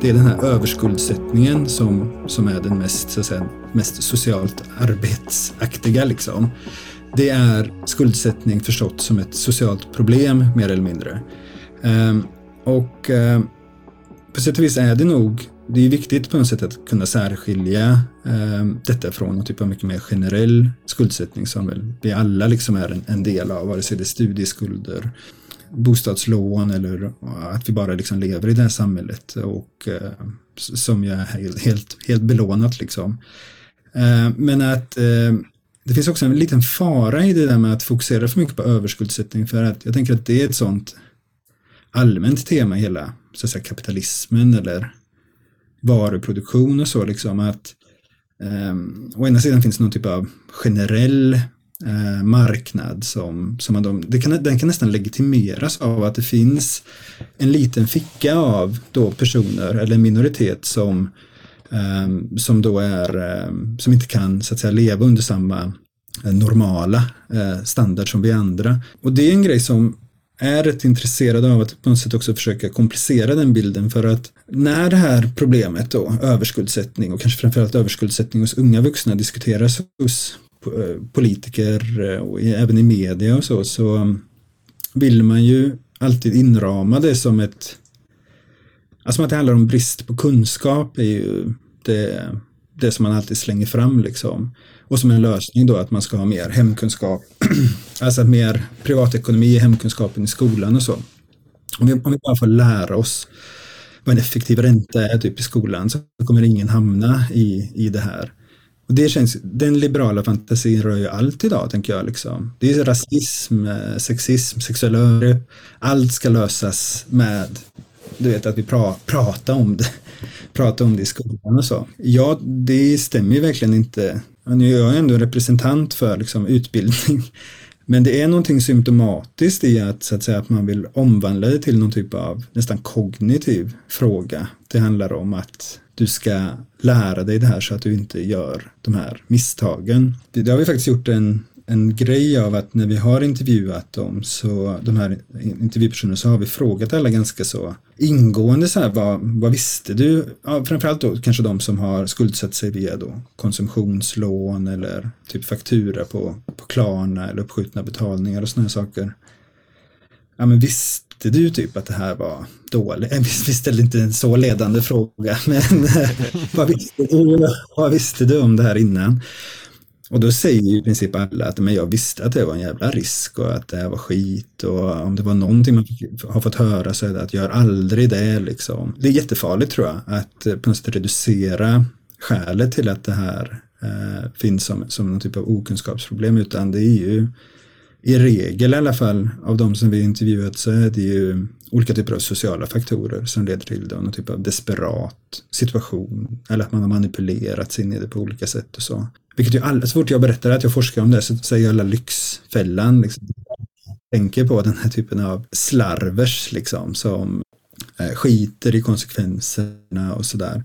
det är den här överskuldsättningen som, som är den mest, så att säga, mest socialt arbetsaktiga. Liksom. Det är skuldsättning förstått som ett socialt problem mer eller mindre. Ehm, och ehm, på sätt och vis är det nog det är viktigt på något sätt att kunna särskilja eh, detta från någon typ av mycket mer generell skuldsättning som väl vi alla liksom är en, en del av, vare sig det är studieskulder, bostadslån eller att vi bara liksom lever i det här samhället och eh, som jag är helt, helt, belånat liksom. Eh, men att eh, det finns också en liten fara i det där med att fokusera för mycket på överskuldsättning för att jag tänker att det är ett sånt allmänt tema i hela så att säga, kapitalismen eller varuproduktion och så liksom att um, å ena sidan finns någon typ av generell eh, marknad som, som man de, det kan, den kan nästan legitimeras av att det finns en liten ficka av då personer eller en minoritet som eh, som då är eh, som inte kan så att säga leva under samma eh, normala eh, standard som vi andra. Och det är en grej som är rätt intresserad av att på något sätt också försöka komplicera den bilden för att när det här problemet då, överskuldsättning och kanske framförallt överskuldsättning hos unga vuxna diskuteras hos Eh, politiker eh, och även i media och så, så vill man ju alltid inrama det som ett Alltså att det handlar om brist på kunskap är ju det, det som man alltid slänger fram liksom. Och som en lösning då att man ska ha mer hemkunskap. (clears throat) alltså mer privatekonomi i hemkunskapen i skolan och så. Om vi, om vi bara får lära oss vad en effektiv ränta är typ i skolan så kommer ingen hamna i, i det här. Och det känns, den liberala fantasin rör ju allt idag, tänker jag. Liksom. Det är rasism, eh, sexism, sexuella övergrepp. Allt ska lösas med, du vet, att vi pra, pratar om det. (laughs) Prata om det i skolan och så. Ja, det stämmer ju verkligen inte. Jag är ändå representant för liksom, utbildning. (laughs) Men det är någonting symptomatiskt i att, så att, säga, att man vill omvandla det till någon typ av nästan kognitiv fråga. Det handlar om att du ska lära dig det här så att du inte gör de här misstagen. Det, det har vi faktiskt gjort en, en grej av att när vi har intervjuat dem, så de här intervjupersonerna, så har vi frågat alla ganska så ingående så här, vad, vad visste du? Ja, framförallt då kanske de som har skuldsatt sig via då konsumtionslån eller typ faktura på, på Klarna eller uppskjutna betalningar och sådana saker. Ja, men visste du typ att det här var dåligt? Vi ställde inte en så ledande fråga, (laughs) men vad, visste du, vad visste du om det här innan? Och då säger ju i princip alla att men jag visste att det var en jävla risk och att det här var skit och om det var någonting man har fått höra så är det att gör aldrig det liksom. Det är jättefarligt tror jag att eh, på något sätt reducera skälet till att det här eh, finns som, som någon typ av okunskapsproblem utan det är ju i regel i alla fall av de som vi intervjuat så är det ju olika typer av sociala faktorer som leder till då, någon typ av desperat situation eller att man har manipulerats in i det på olika sätt och så. Vilket ju alla, så fort jag berättar att jag forskar om det så säger alla Lyxfällan. Liksom. Tänker på den här typen av slarvers liksom som eh, skiter i konsekvenserna och sådär.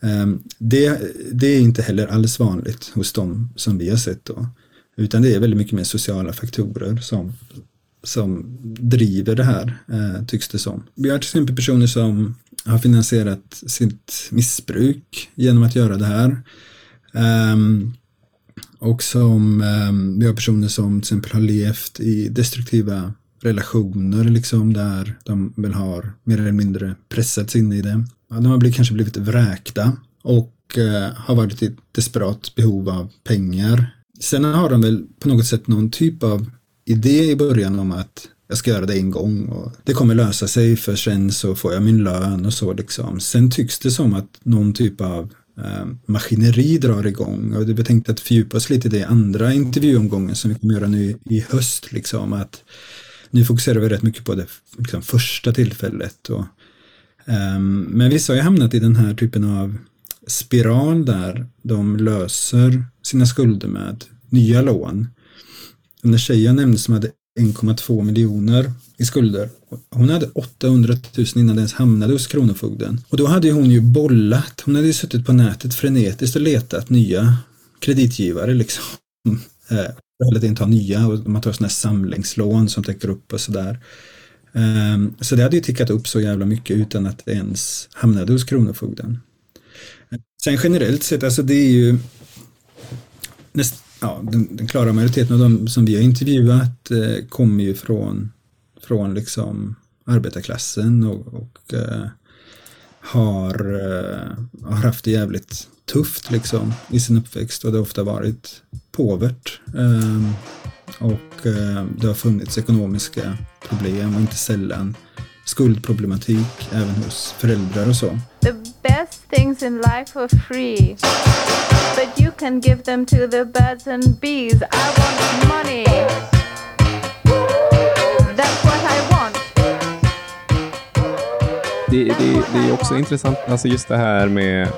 Ehm, det, det är inte heller alls vanligt hos dem som vi har sett då. Utan det är väldigt mycket mer sociala faktorer som, som driver det här, eh, tycks det som. Vi har till exempel personer som har finansierat sitt missbruk genom att göra det här. Um, och som um, vi har personer som till exempel har levt i destruktiva relationer liksom där de väl har mer eller mindre pressats in i det. De har blivit, kanske blivit vräkta och uh, har varit i desperat behov av pengar Sen har de väl på något sätt någon typ av idé i början om att jag ska göra det en gång och det kommer lösa sig för sen så får jag min lön och så liksom. Sen tycks det som att någon typ av eh, maskineri drar igång och vi tänkte att fördjupa oss lite i det andra intervjuomgången som vi kommer göra nu i höst liksom att nu fokuserar vi rätt mycket på det liksom, första tillfället och, eh, men vissa har ju hamnat i den här typen av spiral där de löser sina skulder med nya lån. Den där tjejen jag nämnde som hade 1,2 miljoner i skulder. Hon hade 800 000 innan det ens hamnade hos Kronofogden. Och då hade hon ju bollat. Hon hade ju suttit på nätet frenetiskt och letat nya kreditgivare liksom. Eller inte ha nya och man tar sådana här samlingslån som täcker upp och sådär. Ehm, så det hade ju tickat upp så jävla mycket utan att det ens hamnade hos Kronofogden. Sen generellt sett, alltså det är ju näst, ja, den, den, klara majoriteten av de som vi har intervjuat eh, kommer ju från, från liksom arbetarklassen och, och eh, har, eh, har haft det jävligt tufft liksom i sin uppväxt och det har ofta varit påvert. Ehm, och eh, det har funnits ekonomiska problem och inte sällan skuldproblematik även hos föräldrar och så. Best things in life are free. But you can give them to the birds and bees. I want money. That's what I want. Det, det, det är också intressant, alltså just det här med,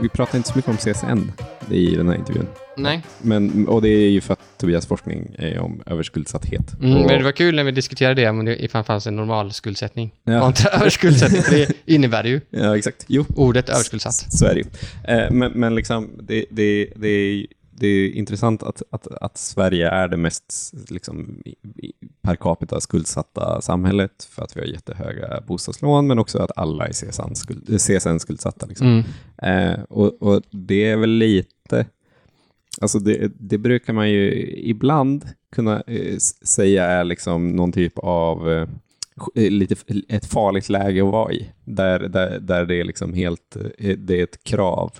vi pratar inte så mycket om CSN i den här intervjun. Nej. Men, och det är ju för Tobias forskning är om överskuldsatthet. Mm, och, men det var kul när vi diskuterade det, om det ifall det fanns en normal skuldsättning. Ja. Inte överskuldsättning, för det (laughs) innebär det ju. Ja, exakt. Jo. Ordet överskuldsatt. Så är det ju. Eh, men, men liksom, det, det, det, är, det är intressant att, att, att Sverige är det mest liksom, per capita skuldsatta samhället för att vi har jättehöga bostadslån, men också att alla är CSN, skuld, CSN. Liksom. Mm. Eh, och, och det är väl lite Alltså det, det, brukar man ju ibland kunna eh, säga är liksom någon typ av eh, eh lite, ett farligt läge att vara i. Där, där, där det är liksom helt, eh, det är ett krav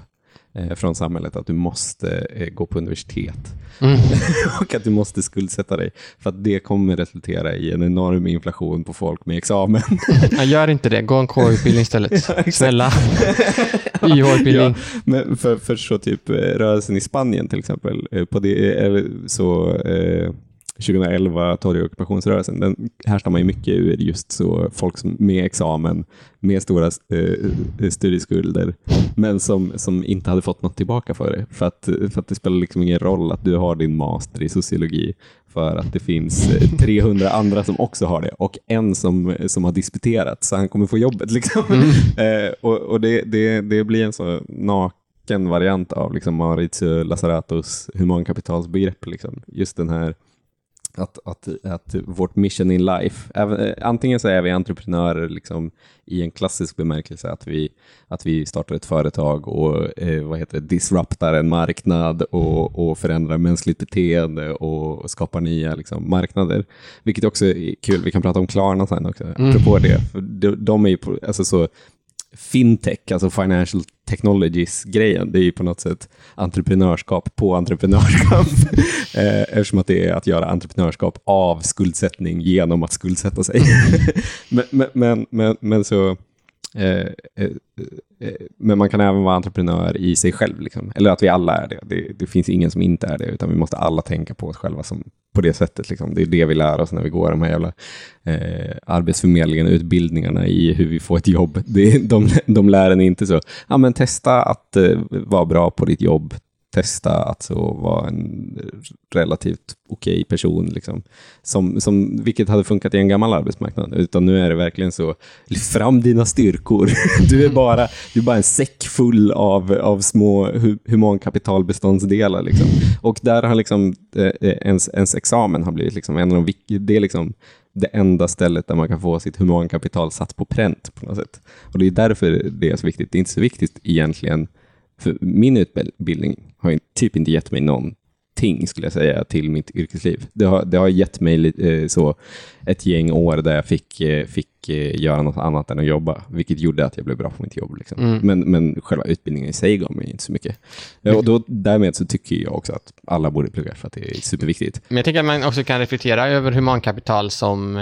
från samhället att du måste eh, gå på universitet Mm. (laughs) och att du måste skuldsätta dig för att det kommer resultera i en enorm inflation på folk med examen. (laughs) Jag gör inte det. Gå en K-utbildning istället. (laughs) Snälla. YH-utbildning. Ja, men för, för så typ eh, rörelsen i Spanien till exempel, eh, på det, så eh, 2011 torgockupationsrörelsen, den härstammar ju mycket ur just så folk som, med examen, med stora eh, studieskulder, men som, som inte hade fått något tillbaka för det. För att, för att det spelar liksom ingen roll att du har din master i sociologi, för att det finns eh, 300 andra som också har det och en som, som har disputerat, så han kommer få jobbet. Liksom. (laughs) Eh, och och det, det, det blir en så naken variant av liksom Maurizio Lazzaratos humankapitalsbegrepp. Liksom. Just den här att, att, att vårt mission in life, även, eh, antingen så är vi entreprenörer liksom, i en klassisk bemärkelse, att vi, att vi startar ett företag och eh, vad heter det, disruptar en marknad och, och förändrar mänskligt beteende och skapar nya liksom, marknader. Vilket också är kul, vi kan prata om Klarna sen också, Mm. apropå det. För de, de är ju alltså så, fintech, alltså financial technologies-grejen, det är ju på något sätt entreprenörskap på entreprenörskap. (laughs) Eh, eftersom att det är att göra entreprenörskap av skuldsättning genom att skuldsätta sig. (laughs) men, men, men, men, men så... Eh, eh, eh, eh, men man kan även vara entreprenör i sig själv. Liksom. Eller att vi alla är det. det. Det finns ingen som inte är det, utan vi måste alla tänka på oss själva som, på det sättet. Liksom. Det är det vi lär oss när vi går de här jävla eh, arbetsförmedlingen, utbildningarna i hur vi får ett jobb. Det, de, de lär en inte så, ja men testa att eh, vara bra på ditt jobb, testa att så vara en relativt okej person, liksom. som, som, vilket hade funkat i en gammal arbetsmarknad. Utan nu är det verkligen så, lyft fram dina styrkor. (laughs) Du är bara, du är bara en säck full av, av små hu, humankapitalbeståndsdelar. Liksom. Och där har liksom, eh, eh ens, ens examen har blivit liksom en av de det är liksom det enda stället där man kan få sitt humankapital satt på pränt på något sätt. Och det är därför det är så viktigt. Det är inte så viktigt egentligen för min utbildning har typ inte gett mig någonting, skulle jag säga, till mitt yrkesliv. Det har, det har gett mig eh, så ett gäng år där jag fick, eh, fick eh, göra något annat än att jobba, vilket gjorde att jag blev bra på mitt jobb. Liksom. Mm. Men, men själva utbildningen i sig gav mig inte så mycket. Och då, därmed så tycker jag också att alla borde plugga, för att det är superviktigt. Men jag tänker att man också kan reflektera över humankapital som,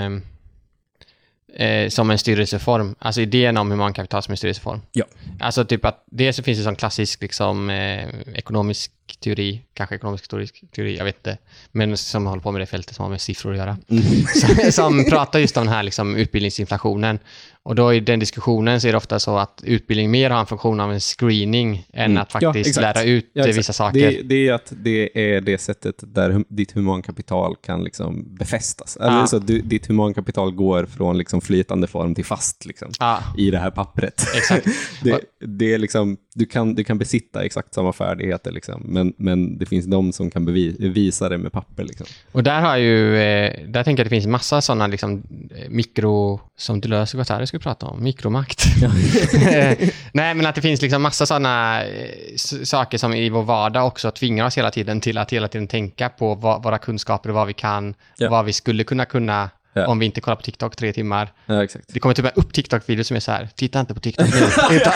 eh, som en styrelseform. Alltså idén om humankapital som en styrelseform. Ja. Alltså typ att dels så finns det som klassisk liksom, eh, ekonomisk teori, kanske ekonomisk historisk teori, jag vet inte, men som håller på med det fältet som har med siffror att göra. (laughs) som, som pratar just om den här liksom, utbildningsinflationen. Och då i den diskussionen så är det ofta så att utbildning mer har en funktion av en screening än Mm. att faktiskt exakt. lära ut Ja, vissa saker. Det, det är att det är det sättet där ditt humankapital kan liksom befästas. Ja. så att du, ditt humankapital går från liksom flytande form till fast liksom, Ja, i det här pappret. exakt. (laughs) det, det är liksom, du, kan, du kan besitta exakt samma färdigheter, liksom, men, men det finns de som kan bevi, visa det med papper. Liksom. Och där har ju, eh, där tänker jag att det finns massa sådana liksom eh, mikro, som Deleuze och Guattari skulle prata om, mikromakt. (laughs) (laughs) Nej, men att det finns liksom massa sådana saker som i vår vardag också tvingar oss hela tiden till att hela tiden tänka på vad, våra kunskaper och vad vi kan, Ja. vad vi skulle kunna kunna Ja. om vi inte kollar på TikTok tre timmar. Ja. Det kommer typ upp TikTok-videos som är så här, titta inte på TikTok (laughs) nu, (laughs) utan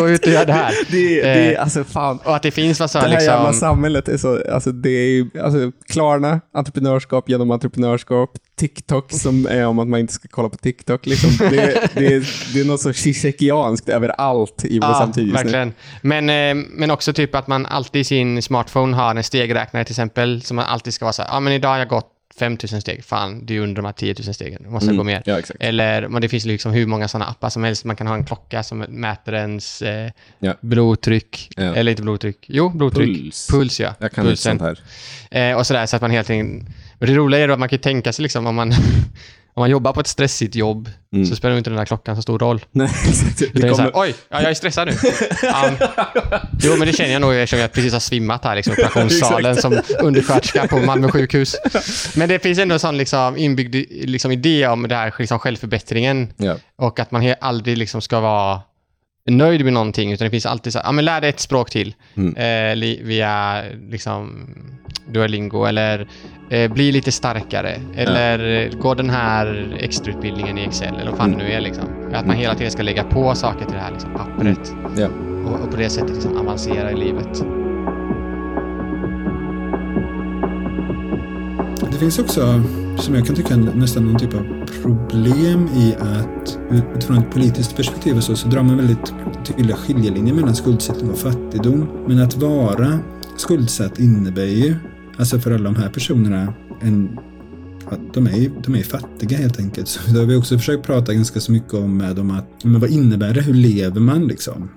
gå ut och gör det här. Det, Eh, det, alltså fan, Och att det finns massa det här jävla liksom... samhället är så, alltså det är ju, alltså Klarna, entreprenörskap genom entreprenörskap, TikTok som är om att man inte ska kolla på TikTok, liksom. det, det, är, det är något så shisekianskt över allt i vår Ja, samtid just nu. verkligen. Men, eh, men också typ att man alltid i sin smartphone har en stegräknare till exempel, som man alltid ska vara så här, ja men idag har jag gått 5000 steg, fan det är under de här 10 000 stegen, jag måste Mm. gå mer. Ja. Eller men det finns liksom hur många sådana appar som helst, man kan ha en klocka som mäter ens eh, Ja. blodtryck, Ja. eller inte blodtryck, jo blodtryck, Puls. puls ja, Jag kan pulsen. sånt här. Eh, och sådär, så att man helt enkelt... Och det roliga är då att man kan tänka sig liksom om man, (laughs) om man jobbar på ett stressigt jobb Mm. så spelar inte den där klockan så stor roll. (laughs) Nej. Det Det är så här, kommer, Oj, ja, jag är stressad nu. Ja. Jo, men det känner jag nog eftersom jag precis har svimmat här liksom, i operationssalen som undersköterska på Malmö sjukhus. Men det finns ändå en sån liksom, inbyggd liksom, idé om det här liksom, självförbättringen ja. och att man aldrig liksom, ska vara nöjd med någonting, utan det finns alltid så här, ja men lär dig ett språk till Mm. eh, via liksom Duolingo eller eh, bli lite starkare eller eh, gå den här extrautbildningen i Excel eller vad fan det nu är liksom. Att man hela tiden ska lägga på saker till det här liksom, pappret Ja. och, och på det sättet liksom avancera i livet. Finns också, som jag kan tycka, nästan någon typ av problem i att utifrån ett politiskt perspektiv och så, så drar man väldigt tydliga skiljelinjer mellan skuldsättning och fattigdom. Men att vara skuldsatt innebär ju, alltså för alla de här personerna, en, att de är, de är fattiga helt enkelt. Så det har vi också försökt prata ganska så mycket om med dem att, men vad innebär det? Hur lever man liksom?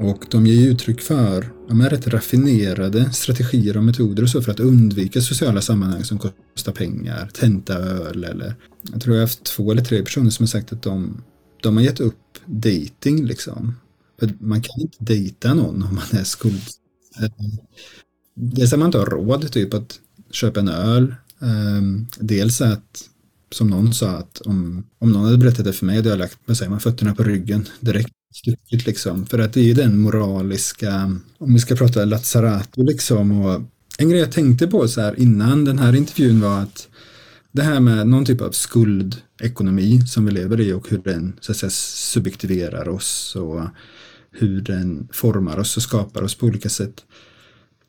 Och de ger uttryck för de är rätt raffinerade strategier och metoder och så för att undvika sociala sammanhang som kostar pengar, tenta öl eller jag tror jag har haft två eller tre personer som har sagt att de, de har gett upp dating liksom. För man kan inte dejta någon om man är skuld. Dels att man inte har råd typ att köpa en öl. Ehm, dels att som någon sa att om, om någon hade berättat det för mig, då hade jag lagt vad säger man, fötterna på ryggen direkt stuckit liksom. För att det är ju den moraliska, om vi ska prata Lazzarato liksom. Och en grej jag tänkte på så här innan den här intervjun var att det här med någon typ av skuldekonomi som vi lever i och hur den så att säga, subjektiverar oss och hur den formar oss och skapar oss på olika sätt.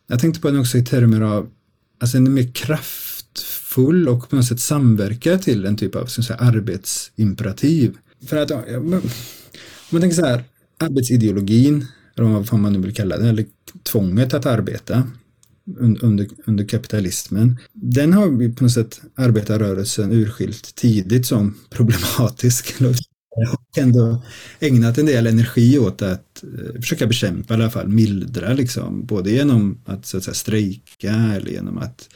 Jag tänkte på den också i termer av alltså en mer kraftfull och på något sätt samverka till en typ av så att säga, arbetsimperativ. För att ja, men- man tänker så här, arbetsideologin, eller vad fan man nu vill kalla det, eller tvånget att arbeta under, under kapitalismen, den har vi på något sätt arbetarrörelsen urskilt tidigt som problematisk. Och ändå ägnat en del energi åt att eh, försöka bekämpa, i alla fall mildra, liksom, både genom att, så att säga, strejka eller genom att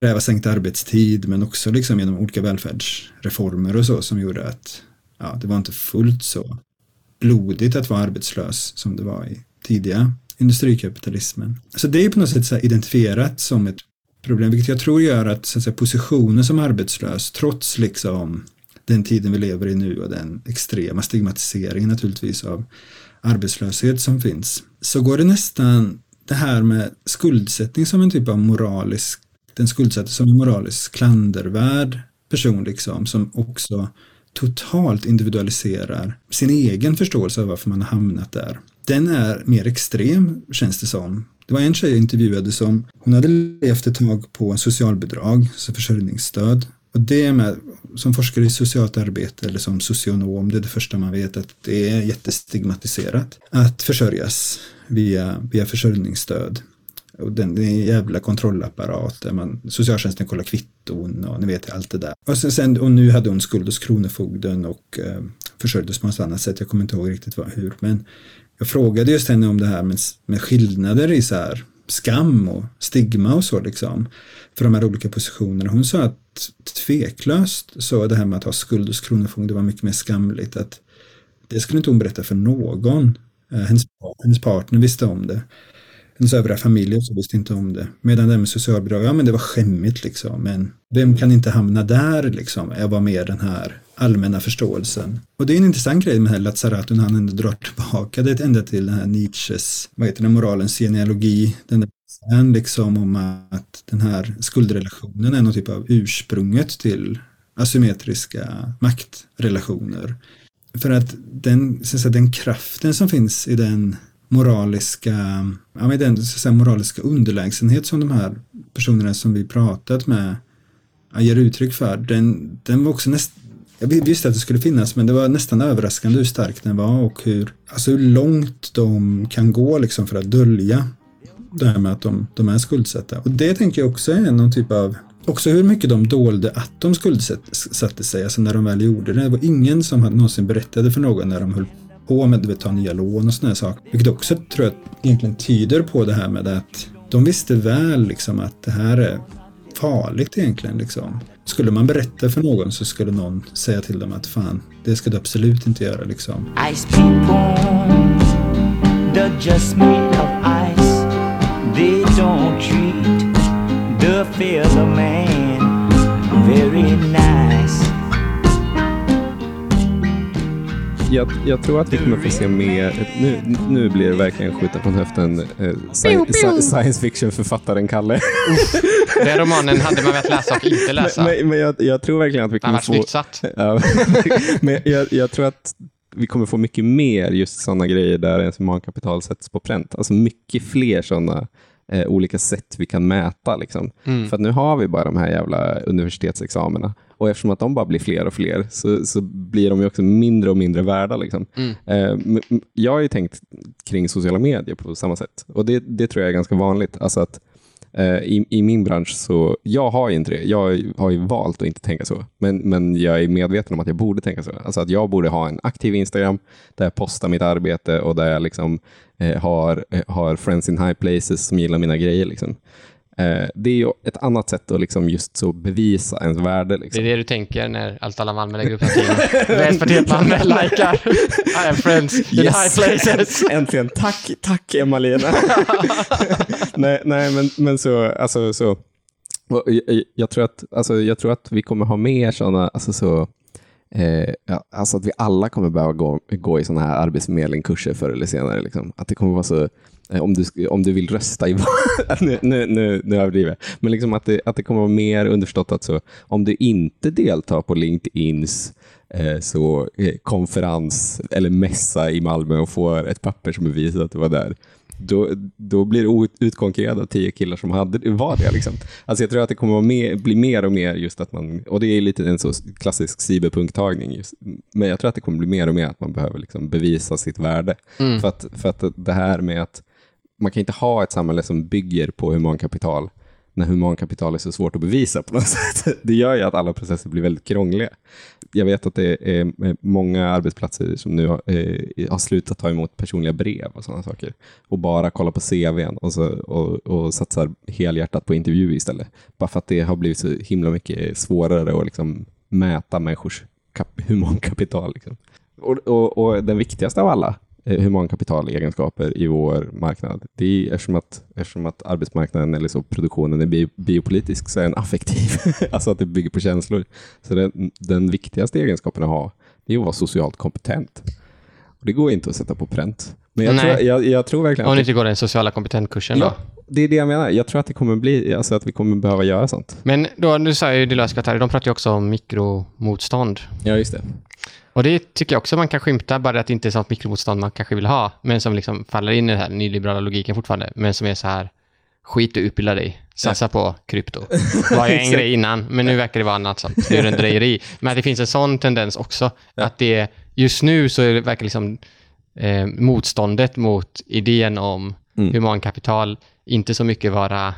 kräva sänkt arbetstid, men också liksom genom olika välfärdsreformer och så som gjorde att ja, det var inte fullt så blodigt att vara arbetslös som det var i tidiga industrikapitalismen. Så det är på något sätt så identifierat som ett problem, vilket jag tror gör att, så att säga, positionen som arbetslös, trots liksom den tiden vi lever i nu och den extrema stigmatiseringen naturligtvis av arbetslöshet som finns, så går det nästan det här med skuldsättning som en typ av moralisk, den skuldsatte som en moralisk klandervärd person liksom, som också totalt individualiserar sin egen förståelse av varför man har hamnat där. Den är mer extrem känns det som. Det var en tjej jag intervjuade som, hon hade levt ett tag på socialbidrag, så försörjningsstöd. Och det med, som forskare i socialt arbete eller som socionom, det är det första man vet att det är jättestigmatiserat att försörjas via, via försörjningsstöd. Och den, det är en jävla kontrollapparat man, socialtjänsten kollar kvitton och ni vet allt det där. Och, sen, sen, och nu hade hon skuld hos Kronofogden och eh, försörjdes på något annat sätt. Jag kommer inte ihåg riktigt vad, hur. Men jag frågade just henne om det här med, med skillnader i så här skam och stigma och så liksom. För de här olika positionerna. Hon sa att tveklöst så det här med att ha skuld hos Kronofogden var mycket mer skamligt. Att det skulle inte hon berätta för någon. Eh, Hennes, hennes partner visste om det. Hennes övriga familj så visste inte om det. Medan det med socialbidrag, ja men det var skämmigt liksom. Men vem kan inte hamna där liksom? Jag var med den här allmänna förståelsen. Och det är en intressant grej med den här Lazzarato när han ändå drar tillbaka det ända till den här Nietzsches, vad heter det, moralens genealogi. Den där sen liksom om att den här skuldrelationen är någon typ av ursprunget till asymmetriska maktrelationer. För att den, så att säga, den kraften som finns i den moraliska, ja, men den så att säga, moraliska underlägsenhet som de här personerna som vi pratat med ger uttryck för, den, den var också nästan jag visste att det skulle finnas men det var nästan överraskande hur stark den var och hur, alltså hur långt de kan gå liksom för att dölja det här med att de, de är skuldsatta. Och det tänker jag också är någon typ av Också hur mycket de dolde att de skuldsatte sig, alltså när de väl gjorde det. Det var ingen som hade någonsin berättade för någon när de höll på med att ta nya lån och sådana saker. Vilket också tror jag egentligen tyder på det här med att de visste väl liksom att det här är farligt egentligen. Liksom. Skulle man berätta för någon så skulle någon säga till dem att fan, det ska du absolut inte göra. Liksom. Ice people, they're just made of ice. They don't treat the fellow man very nice. Jag, jag tror att vi kommer få se mer, nu, nu blir det verkligen skjuta från höften, eh, sci, sci, science fiction-författaren Kalle. Den romanen hade man velat läsa och inte läsa. Men, men, men jag, jag tror verkligen att vi kommer få... satt. Ja, (laughs) men jag, jag tror att vi kommer få mycket mer just sådana grejer där ens humankapital sätts på pränt. Alltså mycket fler sådana eh, olika sätt vi kan mäta. Liksom. Mm. För att nu har vi bara de här jävla universitetsexamina. Och eftersom att de bara blir fler och fler så, så blir de ju också mindre och mindre värda. Liksom. Mm. Eh, jag har ju tänkt kring sociala medier på samma sätt. Och det, det tror jag är ganska vanligt. Alltså att eh, i, I min bransch så, jag har ju inte det. Jag har ju valt att inte tänka så. Men, men jag är medveten om att jag borde tänka så. Alltså att jag borde ha en aktiv Instagram där jag postar mitt arbete och där jag liksom, eh, har, eh, har friends in high places som gillar mina grejer. Liksom. Eh, det är ju ett annat sätt att liksom just så bevisa ens värde. Det Liksom. är det du tänker när allt alla Malmö lägger upp någonting. Vänsterpartiet Malmö likar. I have friends in Yes. high places. (laughs) Äntligen. Tack, tack Emma-Lena. (laughs) nej, nej, men, men så, alltså, så. Jag, jag, tror att, alltså, jag tror att vi kommer ha mer sådana, alltså, så, eh, alltså att vi alla kommer behöva gå, gå i sådana här arbetsförmedlingkurser förr eller senare. Liksom. Att det kommer vara så, om du, om du vill rösta i (laughs) val, nu, nu, nu, nu överdriver jag, men liksom att, det, att det kommer vara mer underförstått att så, om du inte deltar på LinkedIns eh, så, eh, konferens eller mässa i Malmö och får ett papper som bevisar att du var där, då, då blir du ut- utkonkurrerad av tio killar som hade, var det. Liksom. Alltså jag tror att det kommer att mer, bli mer och mer just att man, och det är lite en så klassisk cyberpunktagning, just, men jag tror att det kommer bli mer och mer att man behöver liksom bevisa sitt värde. Mm. För, att, för att det här med att man kan inte ha ett samhälle som bygger på humankapital när humankapital är så svårt att bevisa på något (laughs) sätt. Det gör ju att alla processer blir väldigt krångliga. Jag vet att det är eh, många arbetsplatser som nu har, eh, har slutat ta emot personliga brev och sådana saker och bara kollar på CVn och, så, och, och satsar helhjärtat på intervju istället. Bara för att det har blivit så himla mycket svårare att liksom mäta människors kap- humankapital. Liksom. Och, och, och den viktigaste av alla humankapitalegenskaper i vår marknad, det är eftersom att, eftersom att arbetsmarknaden eller så produktionen är bio, biopolitisk så är den affektiv. (laughs) alltså att det bygger på känslor. Så den, den viktigaste egenskapen att ha, det är att vara socialt kompetent. Och det går inte att sätta på pränt. Men jag, Nej. tror, jag, jag tror verkligen Om du det, inte går den sociala kompetentkursen ja, då. det är det jag menar. Jag tror att det kommer bli, alltså att vi kommer behöva göra sånt. Men då, nu sa ju Guattari, de pratar ju också om mikromotstånd. Ja, just det. Och det tycker jag också man kan skymta, bara att det inte är sånt mikromotstånd man kanske vill ha, men som liksom faller in i den här nyliberala logiken fortfarande, men som är så här, skit och utbilda dig, satsa på krypto. (laughs) Var en grej innan, men nu verkar det vara annat sånt, nu är det en drejeri. Men att det finns en sån tendens också, att det, just nu så är det verkar liksom eh, motståndet mot idén om Mm. humankapital inte så mycket vara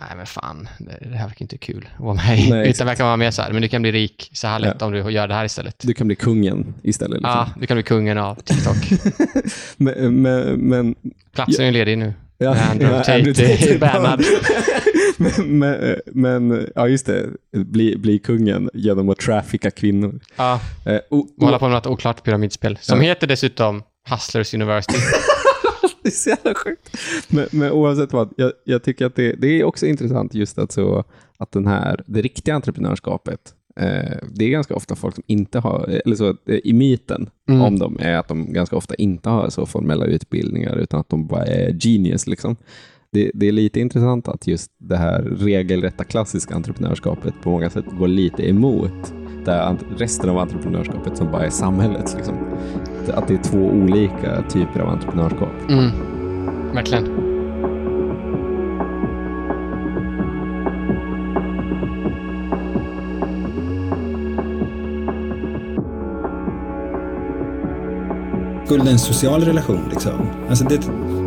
Nej men fan, det, det här verkar inte kul att vara med i. Nej, Utan verkar vara mer så här, men du kan bli rik så här lätt Ja. om du gör det här istället. Du kan bli kungen istället. Liksom. Ja, du kan bli kungen av TikTok. (laughs) Men, men, men Platsen är ledig nu. Ja, Andrew ja, Tate är bannad. (laughs) men, men, men, ja just det, bli, bli kungen genom att trafficka kvinnor. Ja, Eh, och, och hålla på med något oklart pyramidspel. Som Ja. heter dessutom Hustlers University. (laughs) det är så jävla sjukt. Men, men oavsett vad, jag, jag tycker att det, det är också intressant just att, så, att den här, det riktiga entreprenörskapet, eh, det är ganska ofta folk som inte har, eller så, eh, i myten Mm. om dem är att de ganska ofta inte har så formella utbildningar utan att de bara är genius. Liksom. Det, det är lite intressant att just det här regelrätta klassiska entreprenörskapet på många sätt går lite emot ant- resten av entreprenörskapet som bara är samhällets. Liksom. Att det är två olika typer av entreprenörskap. Mm. Verkligen. Skuld är en social relation. Liksom. Alltså det,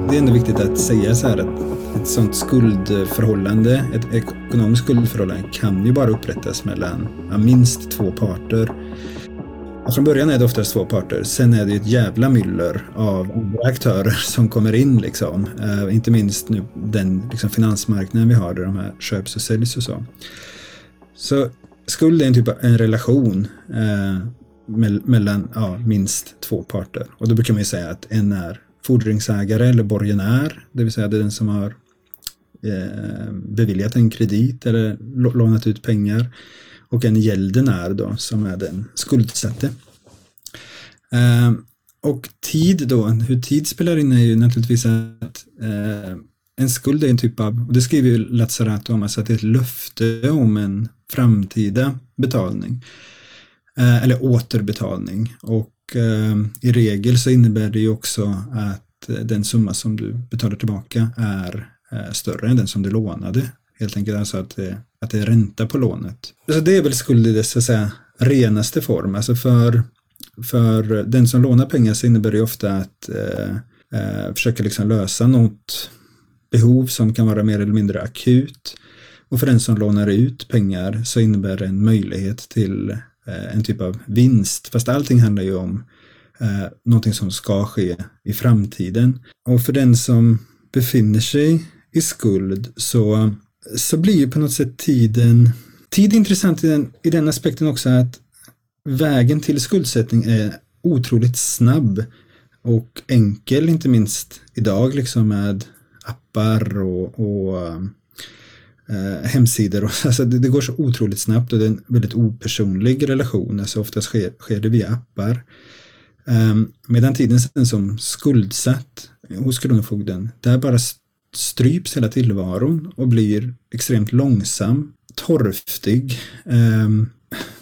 det är ändå viktigt att säga så här att ett sånt skuldförhållande, ett ekonomiskt skuldförhållande kan ju bara upprättas mellan ja, minst två parter. Från början är det oftast två parter, sen är det ett jävla myller av andra aktörer som kommer in. Liksom. Eh, inte minst nu den liksom, finansmarknaden vi har där de här köps och säljs och så. Så skuld är en typ av en relation eh, mellan ja, minst två parter. Och då brukar man ju säga att en är fordringsägare eller borgenär, det vill säga det är den som har eh, beviljat en kredit eller lånat ut pengar. Och en gäldenär då, som är den skuldsatte. Eh, och tid då, hur tid spelar in är ju naturligtvis att eh, en skuld är en typ av, och det skriver ju Lazzarato om, alltså att det är ett löfte om en framtida betalning. Eh, eller återbetalning. Och eh, i regel så innebär det ju också att eh, den summa som du betalar tillbaka är eh, större än den som du lånade. Helt enkelt alltså att, det- att det är ränta på lånet. Så det är väl skuld i dess så att säga, renaste form. Alltså för, för den som lånar pengar så innebär det ofta att eh, eh, försöka liksom lösa något behov som kan vara mer eller mindre akut. Och för den som lånar ut pengar så innebär det en möjlighet till eh, en typ av vinst. Fast allting handlar ju om eh, någonting som ska ske i framtiden. Och för den som befinner sig i skuld så, så blir ju på något sätt tiden Tid är intressant i den, i den aspekten också att vägen till skuldsättning är otroligt snabb och enkel, inte minst idag liksom med appar och, och eh, hemsidor. Och, (laughs) alltså det, det går så otroligt snabbt och det är en väldigt opersonlig relation. Alltså oftast sker, sker det via appar. Um, medan tiden sen som skuldsatt hos Kronofogden, där bara stryps hela tillvaron och blir extremt långsam, torftig. Ehm,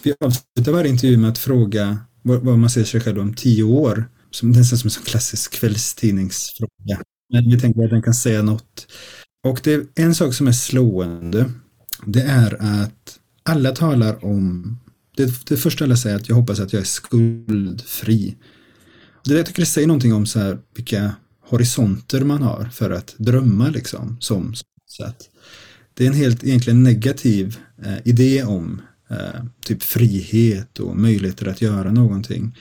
vi avslutar varje intervju med att fråga vad, man ser sig själv om tio år. Som, nästan som en klassisk kvällstidningsfråga. Men vi tänker att den kan säga något. Och det är en sak som är slående. Det är att alla talar om det, det första alla säger är att jag hoppas att jag är skuldfri. Det jag tycker det säger någonting om så här, vilka horisonter man har för att drömma liksom som att Det är en helt egentligen negativ eh, idé om eh, typ frihet och möjligheter att göra någonting.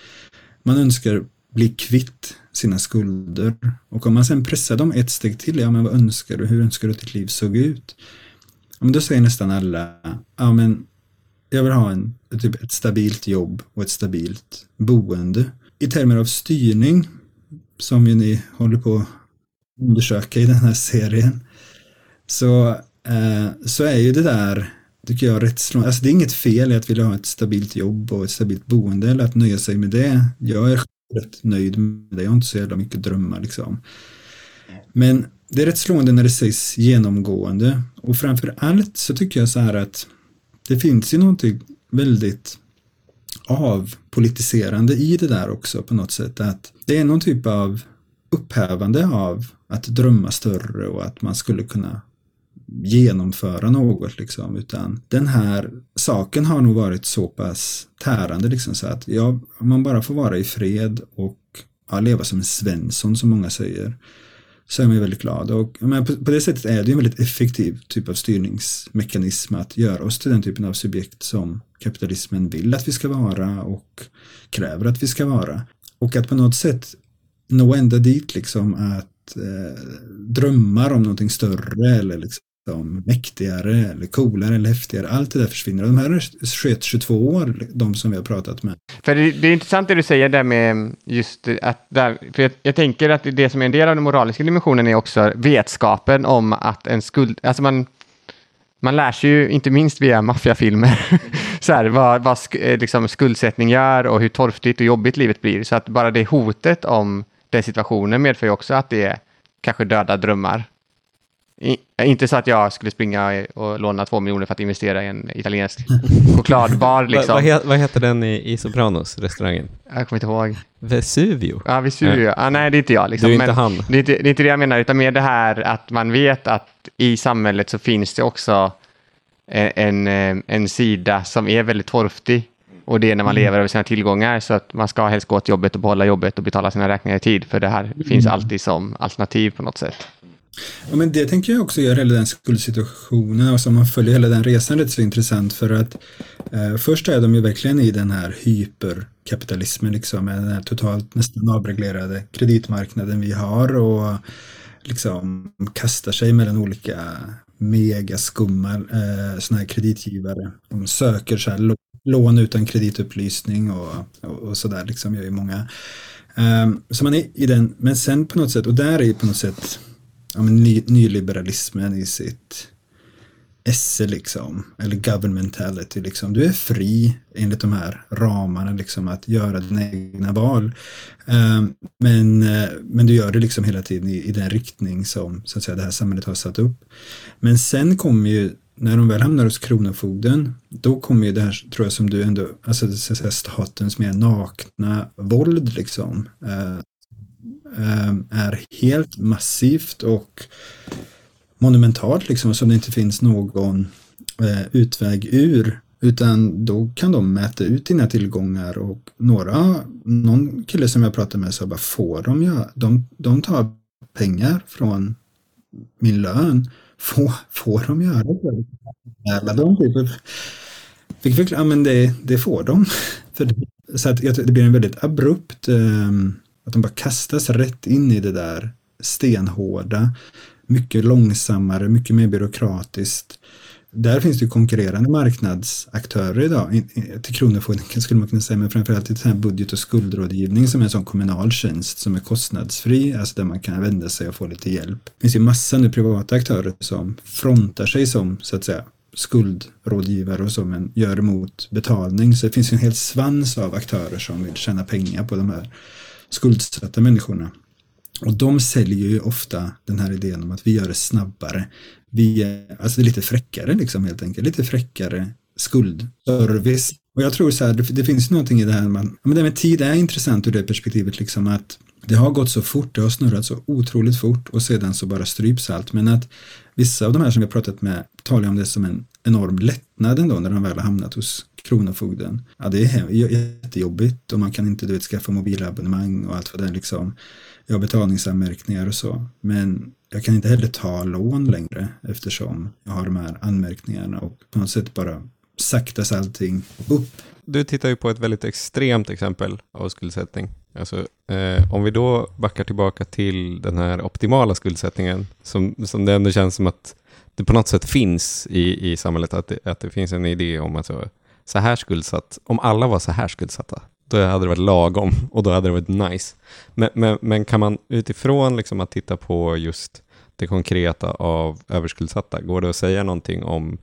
Man önskar bli kvitt sina skulder och om man sen pressar dem ett steg till, ja men vad önskar du, hur önskar du att ditt liv såg ut? Ja, men då säger nästan alla, ja men jag vill ha en, typ ett stabilt jobb och ett stabilt boende. I termer av styrning, som ju ni håller på att undersöka i den här serien, så, eh, så är ju det där, tycker jag, rätt slående. Alltså det är inget fel i att vilja ha ett stabilt jobb och ett stabilt boende eller att nöja sig med det. Jag är rätt nöjd med det, jag har inte så jävla mycket drömmar liksom. Men det är rätt slående när det sägs genomgående och framför allt så tycker jag så här att det finns ju någonting väldigt avpolitiserande i det där också på något sätt. Att det är någon typ av upphävande av att drömma större och att man skulle kunna genomföra något liksom. Utan den här saken har nog varit så pass tärande liksom så att ja, om man bara får vara i fred och ja, leva som en Svensson som många säger så är man ju väldigt glad. Och, men på, på det sättet är det ju en väldigt effektiv typ av styrningsmekanism att göra oss till den typen av subjekt som kapitalismen vill att vi ska vara och kräver att vi ska vara. Och att på något sätt nå ända dit liksom att eh, drömmar om någonting större eller liksom mäktigare eller coolare eller häftigare, allt det där försvinner. Och de här är 21, 22 år, de som vi har pratat med. För det, det är intressant det du säger där med just att där, för jag, jag tänker att det som är en del av den moraliska dimensionen är också vetskapen om att en skuld, alltså man, man lär sig ju inte minst via maffiafilmer (laughs) så här, vad, vad sk, eh, liksom skuldsättning gör och hur torftigt och jobbigt livet blir. Så att bara det hotet om den situationen medför ju också att det är kanske döda drömmar. I, inte så att jag skulle springa och låna två miljoner för att investera i en italiensk (laughs) chokladbar Va, liksom. vad, vad heter den i, i Sopranos, restaurangen? Jag kommer inte ihåg. Vesuvio? Ja, Vesuvio. Ja, nej, det är inte jag. Liksom. Du är inte Men han. Det är inte, det är inte det jag menar, utan mer det här att man vet att i samhället så finns det också en, en, en sida som är väldigt torftig. Och det är när man Mm. lever över sina tillgångar så att man ska helst gå till jobbet och behålla jobbet och betala sina räkningar i tid. För det här finns Mm. alltid som alternativ på något sätt. Ja, men det tänker jag också göra hela den skuldsituationen, alltså om man följer hela den resan rätt så intressant för att eh, först är de ju verkligen i den här hyperkapitalismen liksom, med den här totalt nästan avreglerade kreditmarknaden vi har och liksom kastar sig mellan olika megaskumma eh, såna här kreditgivare. De söker så här lån utan kreditupplysning och, och, och sådär liksom gör ju många. Eh, så man är i den, men sen på något sätt, och där är ju på något sätt ja, men ny, nyliberalismen i sitt esse liksom, eller governmentality liksom. Du är fri enligt de här ramarna liksom att göra dina egna val. Ehm, men, eh, men du gör det liksom hela tiden i, i den riktning som så att säga det här samhället har satt upp. Men sen kommer ju när de väl hamnar hos Kronofogden, då kommer ju det här, tror jag, som du ändå, alltså så att säga, statens mer nakna våld liksom, ehm, Ehm, är helt massivt och monumentalt liksom, som det inte finns någon eh, utväg ur. Utan då kan de mäta ut dina tillgångar och några, någon kille som jag pratade med sa bara får de göra, de, de tar pengar från min lön Får, får de göra det? De typ. Fick förklara, ja men det, det får de. (laughs) För det, så att det blir en väldigt abrupt, um, att de bara kastas rätt in i det där stenhårda, mycket långsammare, mycket mer byråkratiskt där finns det konkurrerande marknadsaktörer idag. Till Kronofogden skulle man kunna säga, men framförallt till här budget och skuldrådgivning som är en sån kommunal tjänst som är kostnadsfri, alltså där man kan vända sig och få lite hjälp. Det finns ju massa nu privata aktörer som frontar sig som, så att säga, skuldrådgivare och så, men gör emot betalning. Så det finns en hel svans av aktörer som vill tjäna pengar på de här skuldsatta människorna. Och de säljer ju ofta den här idén om att vi gör det snabbare. Vi är, alltså det är lite fräckare liksom helt enkelt, lite fräckare skuldservice. Och jag tror så här, det, det finns någonting i det här, man, men det med tid är intressant ur det perspektivet liksom att det har gått så fort, det har snurrat så otroligt fort och sedan så bara stryps allt. Men att vissa av de här som vi har pratat med talar om det som en enorm lättnad ändå när de väl har hamnat hos Kronofogden. Ja, det är jättejobbigt och man kan inte du vet, skaffa mobilabonnemang och allt vad det är liksom jag har betalningsanmärkningar och så. Men jag kan inte heller ta lån längre eftersom jag har de här anmärkningarna och på något sätt bara saktas allting upp. Du tittar ju på ett väldigt extremt exempel av skuldsättning. Alltså, eh, om vi då backar tillbaka till den här optimala skuldsättningen som, som det ändå känns som att det på något sätt finns i, i samhället, att det, att det finns en idé om att så, så här skuldsatt, om alla var så här skuldsatta, då hade det varit lagom och då hade det varit nice. Men, men, men kan man utifrån liksom att titta på just det konkreta av överskuldsatta, går det att säga någonting om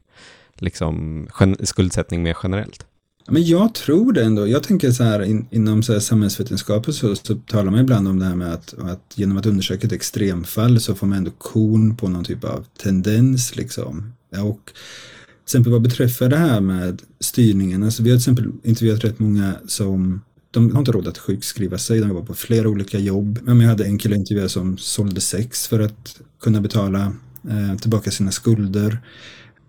liksom, skuldsättning mer generellt? Men jag tror det ändå. Jag tänker så här in, inom så här samhällsvetenskap så, så talar man ibland om det här med att, att genom att undersöka ett extremfall så får man ändå korn på någon typ av tendens liksom. Och till exempel vad beträffar det här med styrningen, alltså vi har till exempel intervjuat rätt många som de har inte råd att sjukskriva sig, de jobbar på flera olika jobb. Men jag hade en kille intervjuad som sålde sex för att kunna betala eh, tillbaka sina skulder.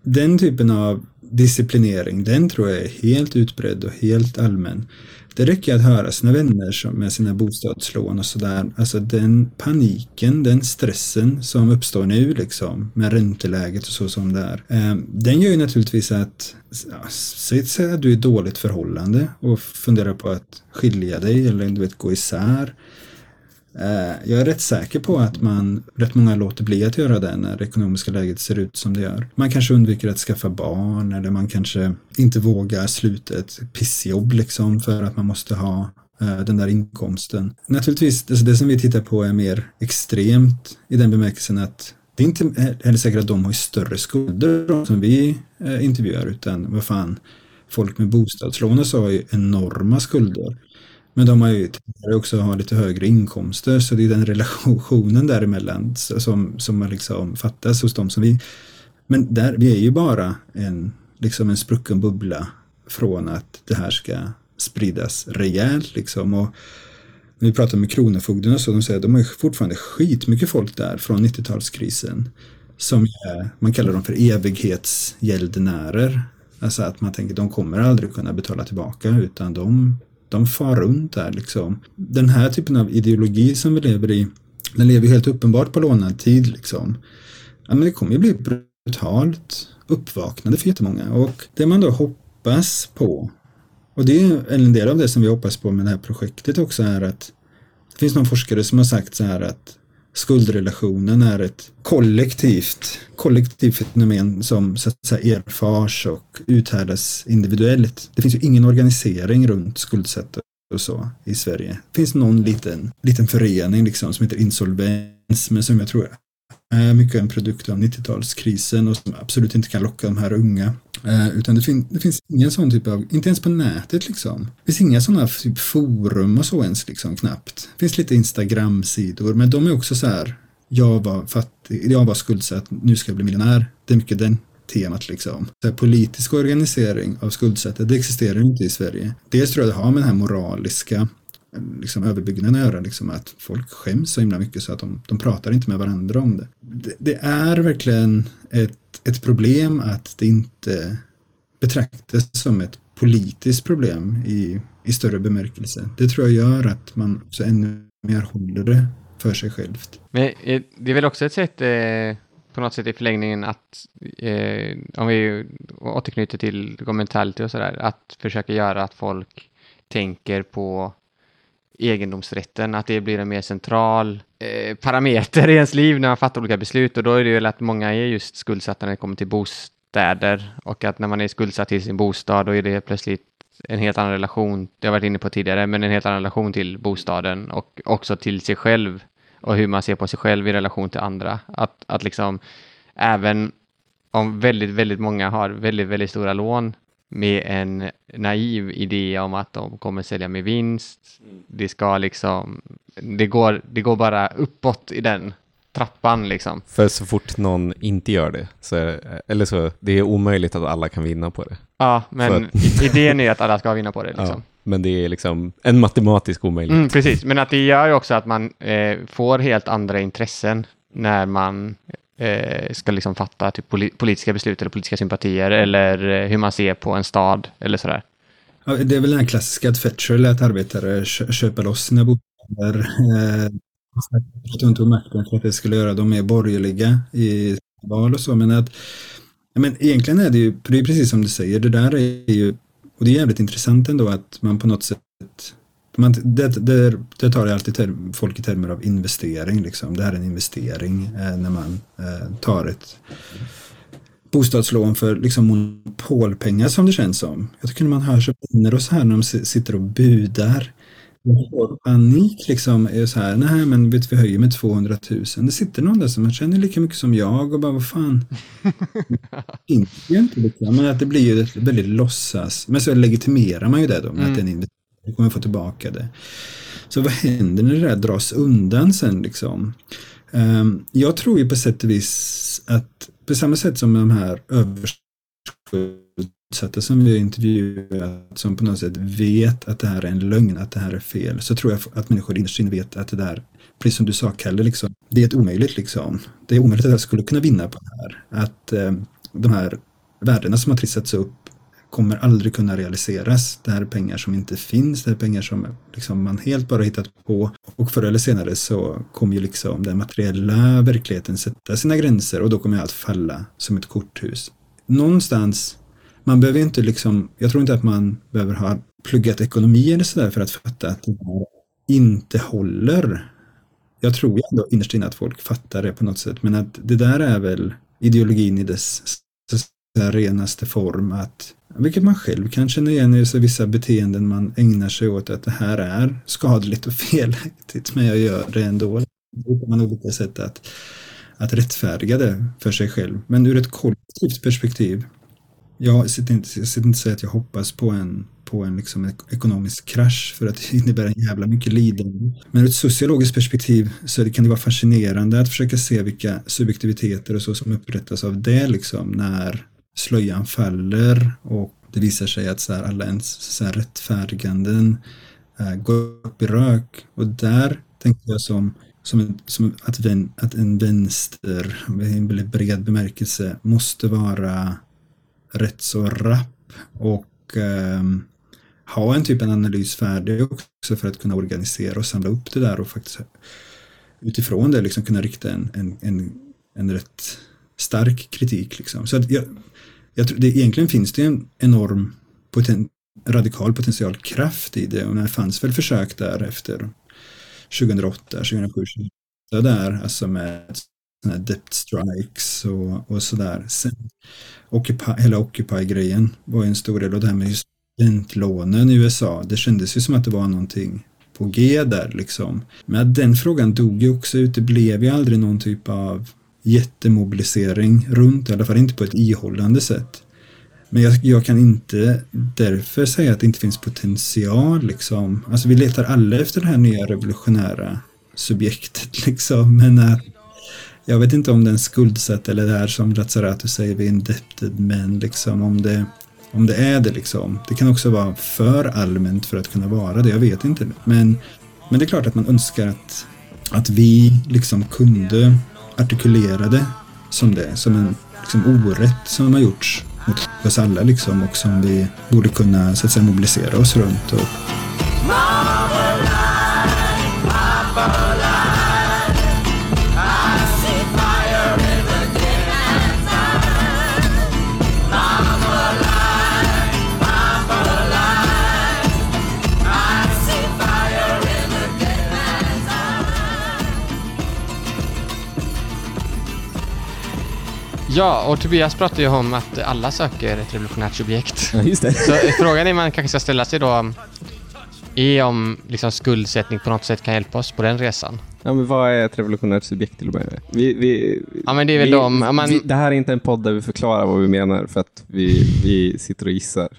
Den typen av disciplinering, den tror jag är helt utbredd och helt allmän. Det räcker att höra sina vänner med sina bostadslån och sådär. Alltså den paniken, den stressen som uppstår nu liksom med ränteläget och så som det är. Eh, den gör ju naturligtvis att, säg att du är i dåligt förhållande och funderar på att skilja dig eller du vet gå isär. Eh, jag är rätt säker på att man, rätt många låter bli att göra det när det ekonomiska läget ser ut som det gör. Man kanske undviker att skaffa barn eller man kanske inte vågar sluta ett pissjobb liksom för att man måste ha eh, den där inkomsten. Naturligtvis, alltså det som vi tittar på är mer extremt i den bemärkelsen att det är inte heller säkert att de har större skulder som vi eh, intervjuar utan vad fan, folk med bostadslån och så har ju enorma skulder. Men de har ju också har lite högre inkomster så det är den relationen däremellan som, som man liksom fattas hos dem som vi. Men där, vi är ju bara en, liksom en sprucken bubbla från att det här ska spridas rejält liksom. Och när vi pratar med Kronofogden och så, de säger att de har fortfarande skitmycket folk där från 90-talskrisen. Som är, man kallar dem för evighetsgäldenärer. Alltså att man tänker att de kommer aldrig kunna betala tillbaka utan de de far runt där liksom. Den här typen av ideologi som vi lever i, den lever helt uppenbart på lånad tid liksom. Ja, men det kommer ju bli brutalt uppvaknande för jättemånga och det man då hoppas på och det är en del av det som vi hoppas på med det här projektet också är att det finns någon forskare som har sagt så här att skuldrelationen är ett kollektivt, kollektivt fenomen som så att säga erfars och uthärdas individuellt. Det finns ju ingen organisering runt skuldsättare och så i Sverige. Det finns någon liten, liten förening liksom som heter insolvens men som jag tror är Eh, mycket en produkt av 90-talskrisen och som absolut inte kan locka de här unga. Eh, utan det, fin det, finns ingen sån typ av, inte ens på nätet liksom. Det finns inga sådana typ forum och så ens liksom knappt. Det finns lite Instagram-sidor men de är också så här, jag var fattig, jag var skuldsatt, nu ska jag bli miljonär. Det är mycket den temat liksom. Så här, politisk organisering av skuldsatta, det existerar inte i Sverige. Dels tror jag det har med den här moraliska liksom, överbyggnaden att göra, liksom, att folk skäms så himla mycket så att de, de pratar inte med varandra om det. Det, det är verkligen ett, ett problem att det inte betraktas som ett politiskt problem i, i större bemärkelse. Det tror jag gör att man så ännu mer håller det för sig självt. Men eh, det är väl också ett sätt eh, på något sätt i förlängningen att, eh, om vi återknyter till mentality och sådär, att försöka göra att folk tänker på egendomsrätten, att det blir en mer central eh, parameter i ens liv när man fattar olika beslut. Och då är det ju att många är just skuldsatta när det kommer till bostäder. Och att när man är skuldsatt till sin bostad då är det plötsligt en helt annan relation, det har jag varit inne på tidigare, men en helt annan relation till bostaden och också till sig själv och hur man ser på sig själv i relation till andra. Att, att liksom även om väldigt, väldigt många har väldigt, väldigt stora lån med en naiv idé om att de kommer sälja med vinst. Det ska liksom, det går, det går bara uppåt i den trappan liksom. För så fort någon inte gör det, så är det, eller så, det är omöjligt att alla kan vinna på det. Ja, men För... idén är att alla ska vinna på det (laughs) liksom. Ja, men det är liksom en matematisk omöjlighet. Mm, precis, men att det gör ju också att man eh, får helt andra intressen när man eh, ska liksom fatta typ politiska beslut eller politiska sympatier eller eh, hur man ser på en stad eller sådär. Ja, det är väl den här klassiska att Thatcher lät arbetare köpa loss sina bostäder. Eh, att hon tog makten för att det skulle göra dem mer borgerliga i val och så. Men att men egentligen är det ju, det är precis som du säger, det där är ju, och det är jävligt intressant ändå att man på något sätt man, det, det, det tar alltid term, folk i termer av investering. Liksom. Det här är en investering eh, när man eh, tar ett bostadslån för liksom, monopolpengar som det känns som. Jag tycker man hör så vänner och så här när de sitter och budar. Jag får panik liksom. Är så här, nej men vet vi höjer med 200 000. Det sitter någon där som känner lika mycket som jag och bara vad fan. ju (laughs) inte liksom. Men att det blir ju väldigt låtsas. Men så legitimerar man ju det då med mm. att det är en investering du kommer få tillbaka det. Så vad händer när det där dras undan sen liksom? Ehm, jag tror ju på sätt och vis att på samma sätt som de här överskuldsatta som vi har intervjuat som på något sätt vet att det här är en lögn, att det här är fel, så tror jag att människor innerst inne vet att det där, precis som du sa Kalle, liksom, det är ett omöjligt liksom. Det är omöjligt att jag skulle kunna vinna på det här. Att ehm, de här värdena som har trissats upp kommer aldrig kunna realiseras. Det här är pengar som inte finns, det är pengar som liksom man helt bara hittat på. Och förr eller senare så kommer ju liksom den materiella verkligheten sätta sina gränser och då kommer allt falla som ett korthus. Någonstans, man behöver inte liksom, jag tror inte att man behöver ha pluggat ekonomi eller sådär för att fatta att det inte håller. Jag tror ju ändå innerst inne att folk fattar det på något sätt, men att det där är väl ideologin i dess renaste form att vilket man själv kan känna igen i vissa beteenden man ägnar sig åt att det här är skadligt och (laughs) felaktigt men jag gör det ändå. Då hittar man olika sätt att, att rättfärdiga det för sig själv. Men ur ett kollektivt perspektiv, jag sitter inte, jag sitter inte säga att jag hoppas på en, på en liksom ekonomisk krasch för att (laughs) det innebär en jävla mycket lidande. Men ur ett sociologiskt perspektiv så kan det vara fascinerande att försöka se vilka subjektiviteter och så som upprättas av det liksom när slöjan faller och det visar sig att så här, alla ens så här, rättfärdiganden äh, går upp i rök. Och där tänker jag som, som, som att, vän, att en vänster, i en väldigt bred bemärkelse, måste vara rätt så rapp och äh, ha en typ av analys färdig också för att kunna organisera och samla upp det där och faktiskt utifrån det liksom kunna rikta en, en, en, en rätt stark kritik. Liksom. Så att jag, jag tror, det, egentligen finns det en enorm poten, radikal potential kraft i det och det fanns väl försök där efter 2008, 2007, 2008 där, alltså med såna strikes och, och sådär. Sen, Occupy, hela Occupy-grejen var en stor del och det här med studentlånen i USA, det kändes ju som att det var någonting på G där liksom. Men den frågan dog ju också ut, det blev ju aldrig någon typ av jättemobilisering runt, i alla fall inte på ett ihållande sätt. Men jag, jag kan inte därför säga att det inte finns potential. Liksom. Alltså vi letar alla efter det här nya revolutionära subjektet. (laughs) Liksom. Men att, jag vet inte om den skuldsatt eller det här som Lazzarato säger, vi är indebted men liksom om det, om det är det liksom. Det kan också vara för allmänt för att kunna vara det, jag vet inte. Men, men det är klart att man önskar att, att vi liksom kunde artikulerade som det, som en liksom, orätt som har gjorts mot oss alla liksom och som vi borde kunna så att säga, mobilisera oss runt. Och, Ja, och Tobias pratade ju om att alla söker ett revolutionärt subjekt. Ja, just det. Så frågan är man kanske ska ställa sig då är om liksom skuldsättning på något sätt kan hjälpa oss på den resan. Ja, men vad är ett revolutionärt subjekt till att börja med? Vi, vi, Ja, men det är väl vi, de... Man, vi, det här är inte en podd där vi förklarar vad vi menar för att vi, vi sitter och gissar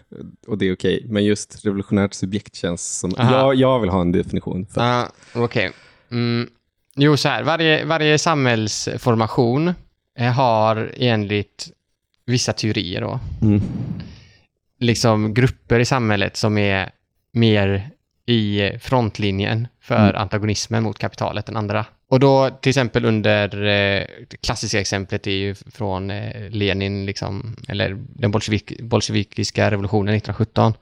och det är okej. Men just revolutionärt subjekt känns som... Aha. Jag, jag vill ha en definition. För, okej. Mm. Jo, så här. Varje, varje samhällsformation har enligt vissa teorier då, mm. liksom grupper i samhället som är mer i frontlinjen för Mm. antagonismen mot kapitalet än andra. Och då till exempel under, eh, det klassiska exemplet är ju från eh, Lenin, liksom, eller den bolsjevik, bolsjevikiska revolutionen 1917.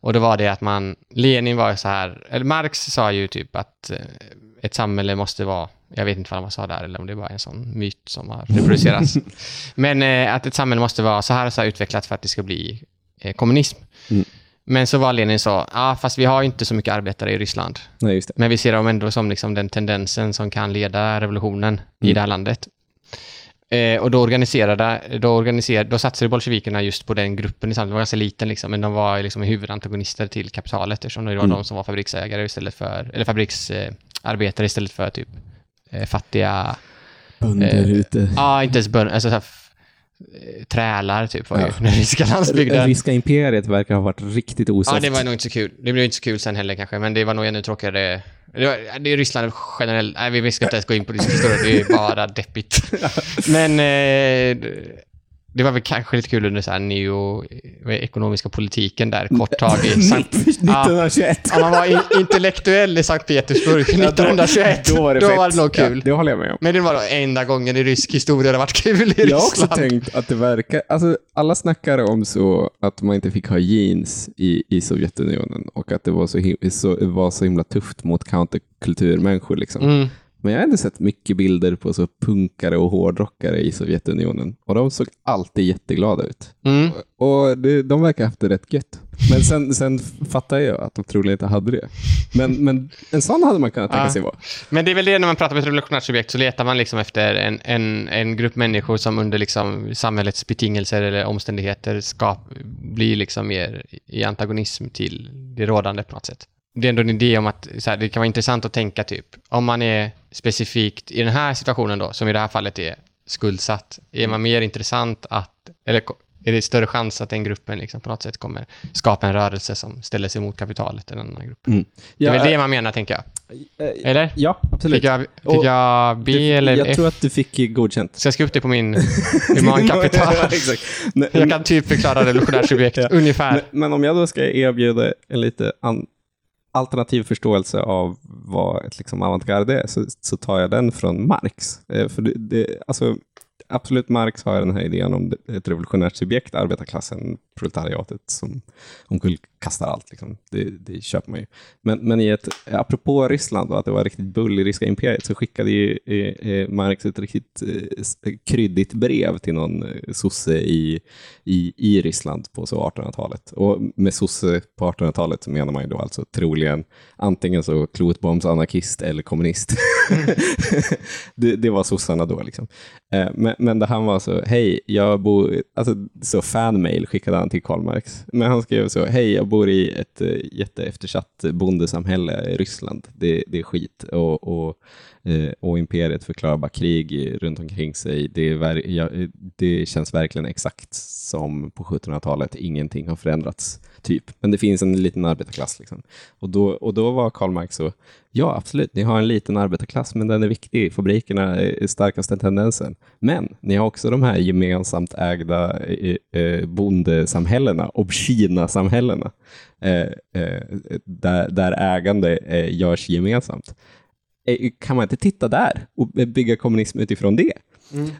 Och då var det att man, Lenin var ju så här, eller Marx sa ju typ att eh, ett samhälle måste vara, jag vet inte vad han sa där, eller om det var en sån myt som har reproducerats. (laughs) Men eh, att ett samhälle måste vara så här och så här utvecklat för att det ska bli eh, kommunism. Mm. Men så var Lenin så, ah, fast vi har inte så mycket arbetare i Ryssland. Nej. Men vi ser dem ändå som liksom den tendensen som kan leda revolutionen i Mm. det här landet. Eh, och då organiserade, då organiserade, då satsade bolsjevikerna just på den gruppen i samhället. Den var ganska liten liksom, men de var liksom huvudantagonister till kapitalet eftersom det var Mm. de som var fabriksägare istället för, eller fabriksarbetare istället för typ fattiga, Bönder Eh, ute. ja inte ens bönder, alltså så här, f- eh, trälar typ var ju Ja. (laughs) den ryska landsbygden. Ryska imperiet verkar ha varit riktigt osoft. Ja, det var nog inte så kul. Det blev inte så kul sen heller kanske, men det var nog ännu tråkigare. Det, var, det är Ryssland generellt. Nej, vi ska inte ens gå in på historia. Det är bara deppigt. (laughs) Men eh, det var väl kanske lite kul under så här neo, ekonomiska politiken där, kort tag i (laughs) Sankt... Ja, 1921. om man var in, intellektuell i Sankt Petersburg 1921, Då var det, då var det nog kul. Ja, det håller jag med om. Men det var då enda gången i rysk historia det varit kul i Jag har också Ryssland. tänkt att det verkar... Alltså, alla snackar om så att man inte fick ha jeans i, i Sovjetunionen och att det var så, him- så, var så himla tufft mot counterkulturmänniskor. Liksom. Mm. Men jag har ändå sett mycket bilder på så punkare och hårdrockare i Sovjetunionen och de såg alltid jätteglada ut. Mm. Och det, de verkar ha haft det rätt gött. Men sen, sen fattar jag att de troligen inte hade det. Men, men en sån hade man kunnat tänka Ja. sig vara. Men det är väl det när man pratar om ett revolutionärt subjekt så letar man liksom efter en, en, en grupp människor som under liksom samhällets betingelser eller omständigheter ska bli liksom mer i antagonism till det rådande på något sätt. Det är ändå en idé om att så här, det kan vara intressant att tänka typ om man är specifikt i den här situationen då, som i det här fallet är skuldsatt, är man mer intressant att, eller är det större chans att den gruppen liksom på något sätt kommer skapa en rörelse som ställer sig mot kapitalet än en annan grupp? Det är väl det man menar, tänker jag. eh, Eller? ja, absolut. Fick jag, fick Och jag B Du- eller jag F? tror att du fick godkänt. Ska jag skriva upp det på min (laughs) humankapital? Ja, exakt. Nej, jag kan typ förklara revolutionärt (laughs) subjekt, Ja. ungefär. Men, men om jag då ska erbjuda en lite an, alternativ förståelse av vad ett liksom avantgarde är, så, så tar jag den från Marx. Eh, för det, det, alltså, absolut, Marx har den här idén om ett revolutionärt subjekt, arbetarklassen, proletariatet, som omkullkastar allt. Liksom. Det, det köper man ju. Men, men i ett, apropå Ryssland och att det var riktigt bull i ryska imperiet, så skickade ju eh, eh Marx ett riktigt eh, kryddigt brev till någon eh, sosse i, i, i Ryssland på 1800-talet. Och med sosse på 1800-talet menar man ju då alltså troligen antingen så klotbombsanarkist eller kommunist. (laughs) det, det var sossarna då. Liksom. Eh, Men, men det han var så, hej, jag bor, alltså så fanmail skickade han till Karl Marx. Men han skrev så, hej, jag bor i ett eh, jätteeftersatt bondesamhälle i Ryssland. Det, det är skit. Och, och, eh, och imperiet förklarar bara krig runt omkring sig. Det, är ja, det känns verkligen exakt som på 1700-talet. Ingenting har förändrats, typ. Men det finns en liten arbetarklass. Liksom. Och, då, och då var Karl Marx så, ja absolut, ni har en liten arbetarklass, men den är viktig. Fabrikerna är starkaste tendensen. Men ni har också de här gemensamt ägda eh, eh, bondesamhällena, Obstina-samhällena, eh, där, där ägande görs gemensamt. Kan man inte titta där och bygga kommunism utifrån det?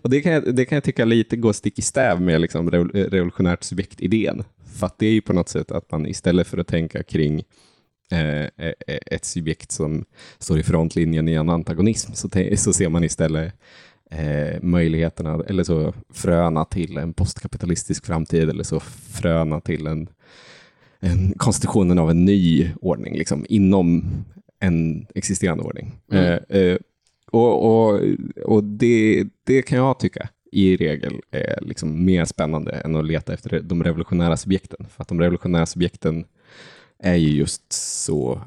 Och det kan, jag, det kan jag tycka lite går stick i stäv med liksom revol- revolutionärt subjekt-idén. För att det är ju på något sätt att man istället för att tänka kring ett subjekt som står i frontlinjen i en antagonism så, så ser man istället eh, möjligheterna, eller så fröna till en postkapitalistisk framtid, eller så fröna till en, en konstitutionen av en ny ordning, liksom, inom en existerande ordning. Mm. Eh, eh, och och, och det, det kan jag tycka i regel är liksom mer spännande än att leta efter de revolutionära subjekten. För att de revolutionära subjekten är ju just så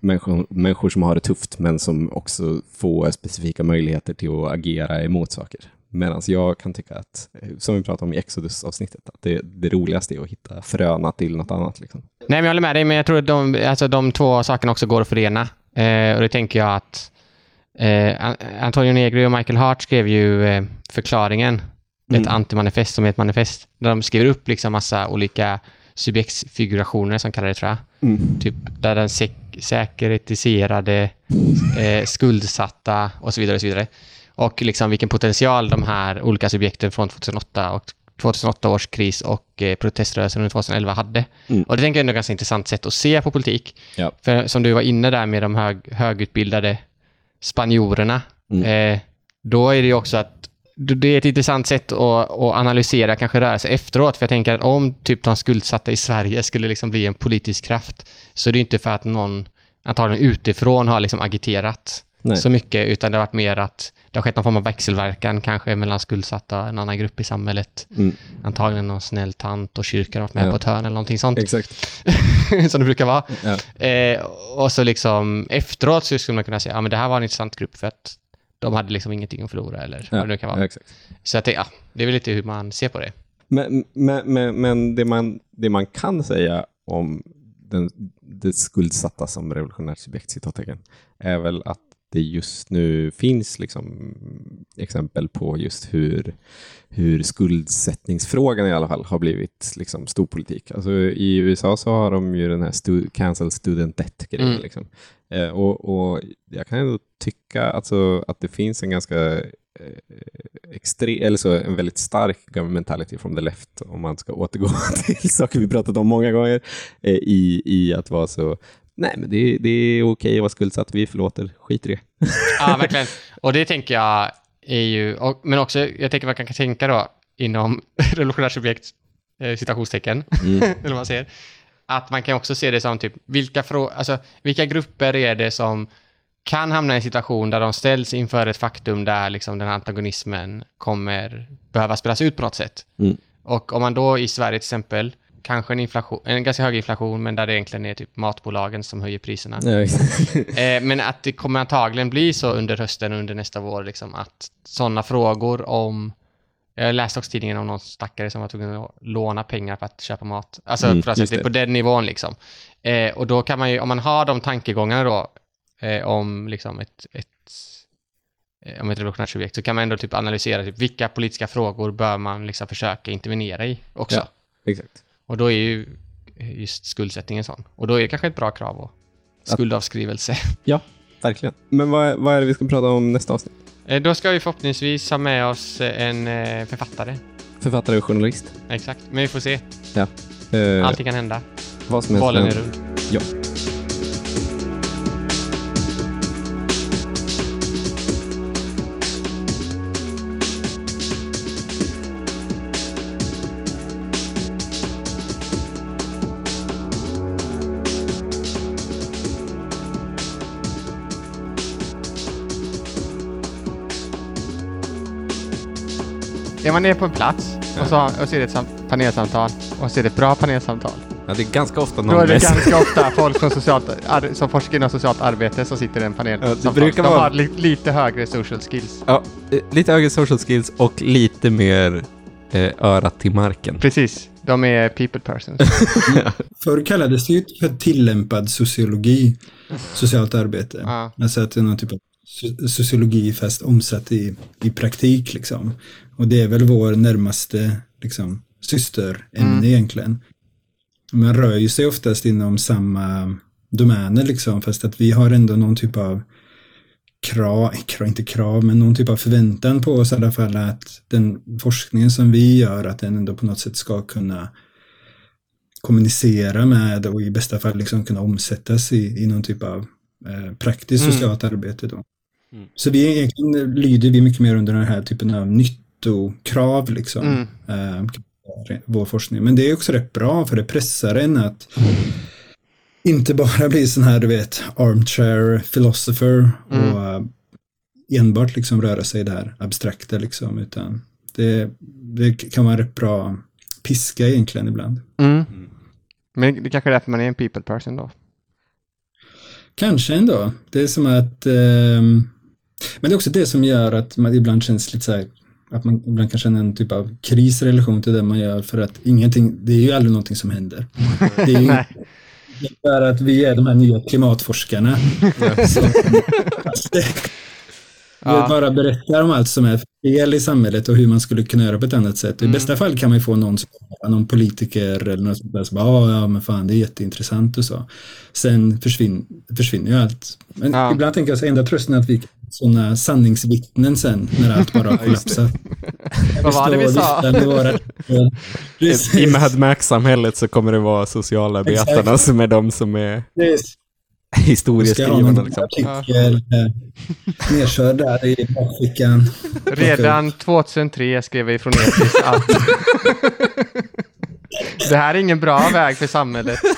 människor, människor som har det tufft men som också får specifika möjligheter till att agera emot saker. Medan jag kan tycka att, som vi pratade om i Exodus-avsnittet, att det, det roligaste är att hitta fröna till något annat. Liksom. Nej, men jag håller med dig, men jag tror att de, alltså, de två sakerna också går att förena. Eh, och det tänker jag att eh, An- Antonio Negri och Michael Hart skrev ju eh, förklaringen, ett Mm. antimanifest som är ett manifest, där de skriver upp liksom massa olika subjektsfigurationer som kallar det tror jag. Mm. Typ där den sek- säkerhetiserade, eh, skuldsatta och så vidare. Och så vidare. Och liksom vilken potential de här olika subjekten från 2008 och 2008 års kris och eh, proteströrelsen under 2011 hade. Mm. Och det tänker jag är ett ganska intressant sätt att se på politik. Ja. För som du var inne där med de hög, högutbildade spanjorerna, Mm. eh, då är det ju också att det är ett intressant sätt att, att analysera, kanske sig efteråt. För jag tänker att om typ de skuldsatta i Sverige skulle liksom bli en politisk kraft, så är det inte för att någon antagligen utifrån har liksom agiterat Nej. så mycket, utan det har varit mer att det har skett någon form av växelverkan kanske mellan skuldsatta och en annan grupp i samhället. Mm. Antagligen någon snäll tant och kyrkan har varit med Ja. på ett hörn eller någonting sånt, Exakt. (laughs) som det brukar vara. Ja. Eh, och så liksom efteråt så skulle man kunna säga, ja men det här var en intressant grupp för att de hade liksom ingenting att förlora eller vad det nu kan vara. Ja, exakt. Så att det, ja, det är väl lite hur man ser på det. Men, men, men, men det, man, det man kan säga om den, det skuldsatta som revolutionärt subjekt, citattecken, är väl att det just nu finns liksom exempel på just hur, hur skuldsättningsfrågan i alla fall har blivit liksom storpolitik. Alltså, I USA så har de ju den här stu, cancel student debt-grejen. Mm. Liksom. Eh, och, och jag kan ändå tycka alltså, att det finns en ganska extre- eller så en väldigt stark governmentality from the left, om man ska återgå (laughs) till saker vi pratat om många gånger, eh, i, i att vara så, nej men det, det är okej att vara skuldsatt, vi förlåter, skit i det. (laughs) Ja, verkligen. Och det tänker jag är ju, och, men också, jag tänker man kan tänka då inom (laughs) revolutionärt subjekt, eh, citationstecken, (laughs) eller vad man säger, att man kan också se det som typ, vilka, frå- alltså, vilka grupper är det som kan hamna i en situation där de ställs inför ett faktum där liksom den här antagonismen kommer behöva spelas ut på något sätt. Mm. Och om man då i Sverige till exempel, kanske en, inflation, en ganska hög inflation, men där det egentligen är typ matbolagen som höjer priserna. (laughs) Eh, men att det kommer antagligen bli så under hösten och under nästa vår, liksom, att sådana frågor om... Jag läste också tidningen om någon stackare som var tvungen att låna pengar för att köpa mat. Alltså Mm, för att det är på den nivån liksom. Eh, och då kan man ju, om man har de tankegångarna då, eh, om liksom ett, ett, eh, om ett revolutionärt subjekt, så kan man ändå typ analysera typ, vilka politiska frågor bör man liksom försöka intervenera i också. Ja. Exakt. Och då är ju just skuldsättningen sån. Och då är det kanske ett bra krav och skuldavskrivelse. (laughs) Ja, verkligen. Men vad, är- vad är det vi ska prata om nästa avsnitt? Eh, Då ska vi förhoppningsvis ha med oss eh, en eh, författare. Författare och journalist? Exakt. Men vi får se. Ja. Eh, Allting kan hända. vad som helst Bollen är rund. Ja. Man nere på en plats och så, och så är det ett sam- panelsamtal Och så är det ett bra panelsamtal. Ja, det är ganska ofta Då är någon det med ganska ofta folk som, socialt, ar- som forskar inom socialt arbete som sitter i en panel. Ja, det samtal. brukar De vara- har li- lite högre social skills. Ja, eh, lite högre social skills och lite mer eh, örat till marken. Precis. De är people persons. (laughs) Förr kallades det ju för tillämpad sociologi, socialt arbete. Ja. Alltså att det är någon typ av sociologi fast omsatt i, i praktik liksom. Och det är väl vår närmaste liksom, systerämne Mm. egentligen. Man rör ju sig oftast inom samma domäner liksom, fast att vi har ändå någon typ av krav, inte krav, men någon typ av förväntan på oss i alla fall att den forskningen som vi gör, att den ändå på något sätt ska kunna kommunicera med och i bästa fall liksom kunna omsättas i, i någon typ av eh, praktiskt Mm. socialt arbete. Då. Mm. Så vi egentligen lyder vi mycket mer under den här typen av nyttokrav liksom. Mm. Eh, vår forskning. Men det är också rätt bra för det pressar en att inte bara bli sån här, du vet, armchair philosopher Mm. och eh, enbart liksom röra sig där abstrakta liksom, utan det, det kan vara rätt bra piska egentligen ibland. Mm. Men det kanske är därför man är en people person då. Kanske ändå. Det är som att... ehm, men det är också det som gör att man ibland känns lite så här, att man ibland kan känna en typ av kris i relation till det man gör för att ingenting, det är ju aldrig någonting som händer. Det är ju (laughs) för att vi är de här nya klimatforskarna. (laughs) som, Ja. bara berättar om allt som är fel i samhället och hur man skulle kunna göra på ett annat sätt. I Mm. bästa fall kan man få någon, någon politiker eller något sånt där som bara, "Ja, ja men fan det är jätteintressant och så. Sen försvin, försvinner ju allt. Men Ja. ibland tänker jag så enda trösten är att vi sådana sanningsvittnen sen när allt bara har kollapsat. (laughs) Vad var det vi och sa? våra-. (laughs) I Mad Max-samhället så kommer det vara socialarbetarna Exakt. som är de som är Precis. (laughs) Historieskrivarna. Liksom. artikel eh, nedkörd där i bakfickan. Redan 2003 skrev vi från Etis att (laughs) det här är ingen bra väg för samhället. (laughs)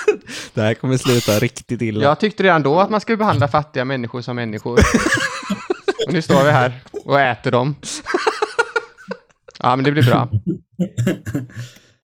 Det här kommer sluta riktigt illa. Jag tyckte redan då att man skulle behandla fattiga människor som människor. Och nu står vi här och äter dem. Ja, men det blir bra.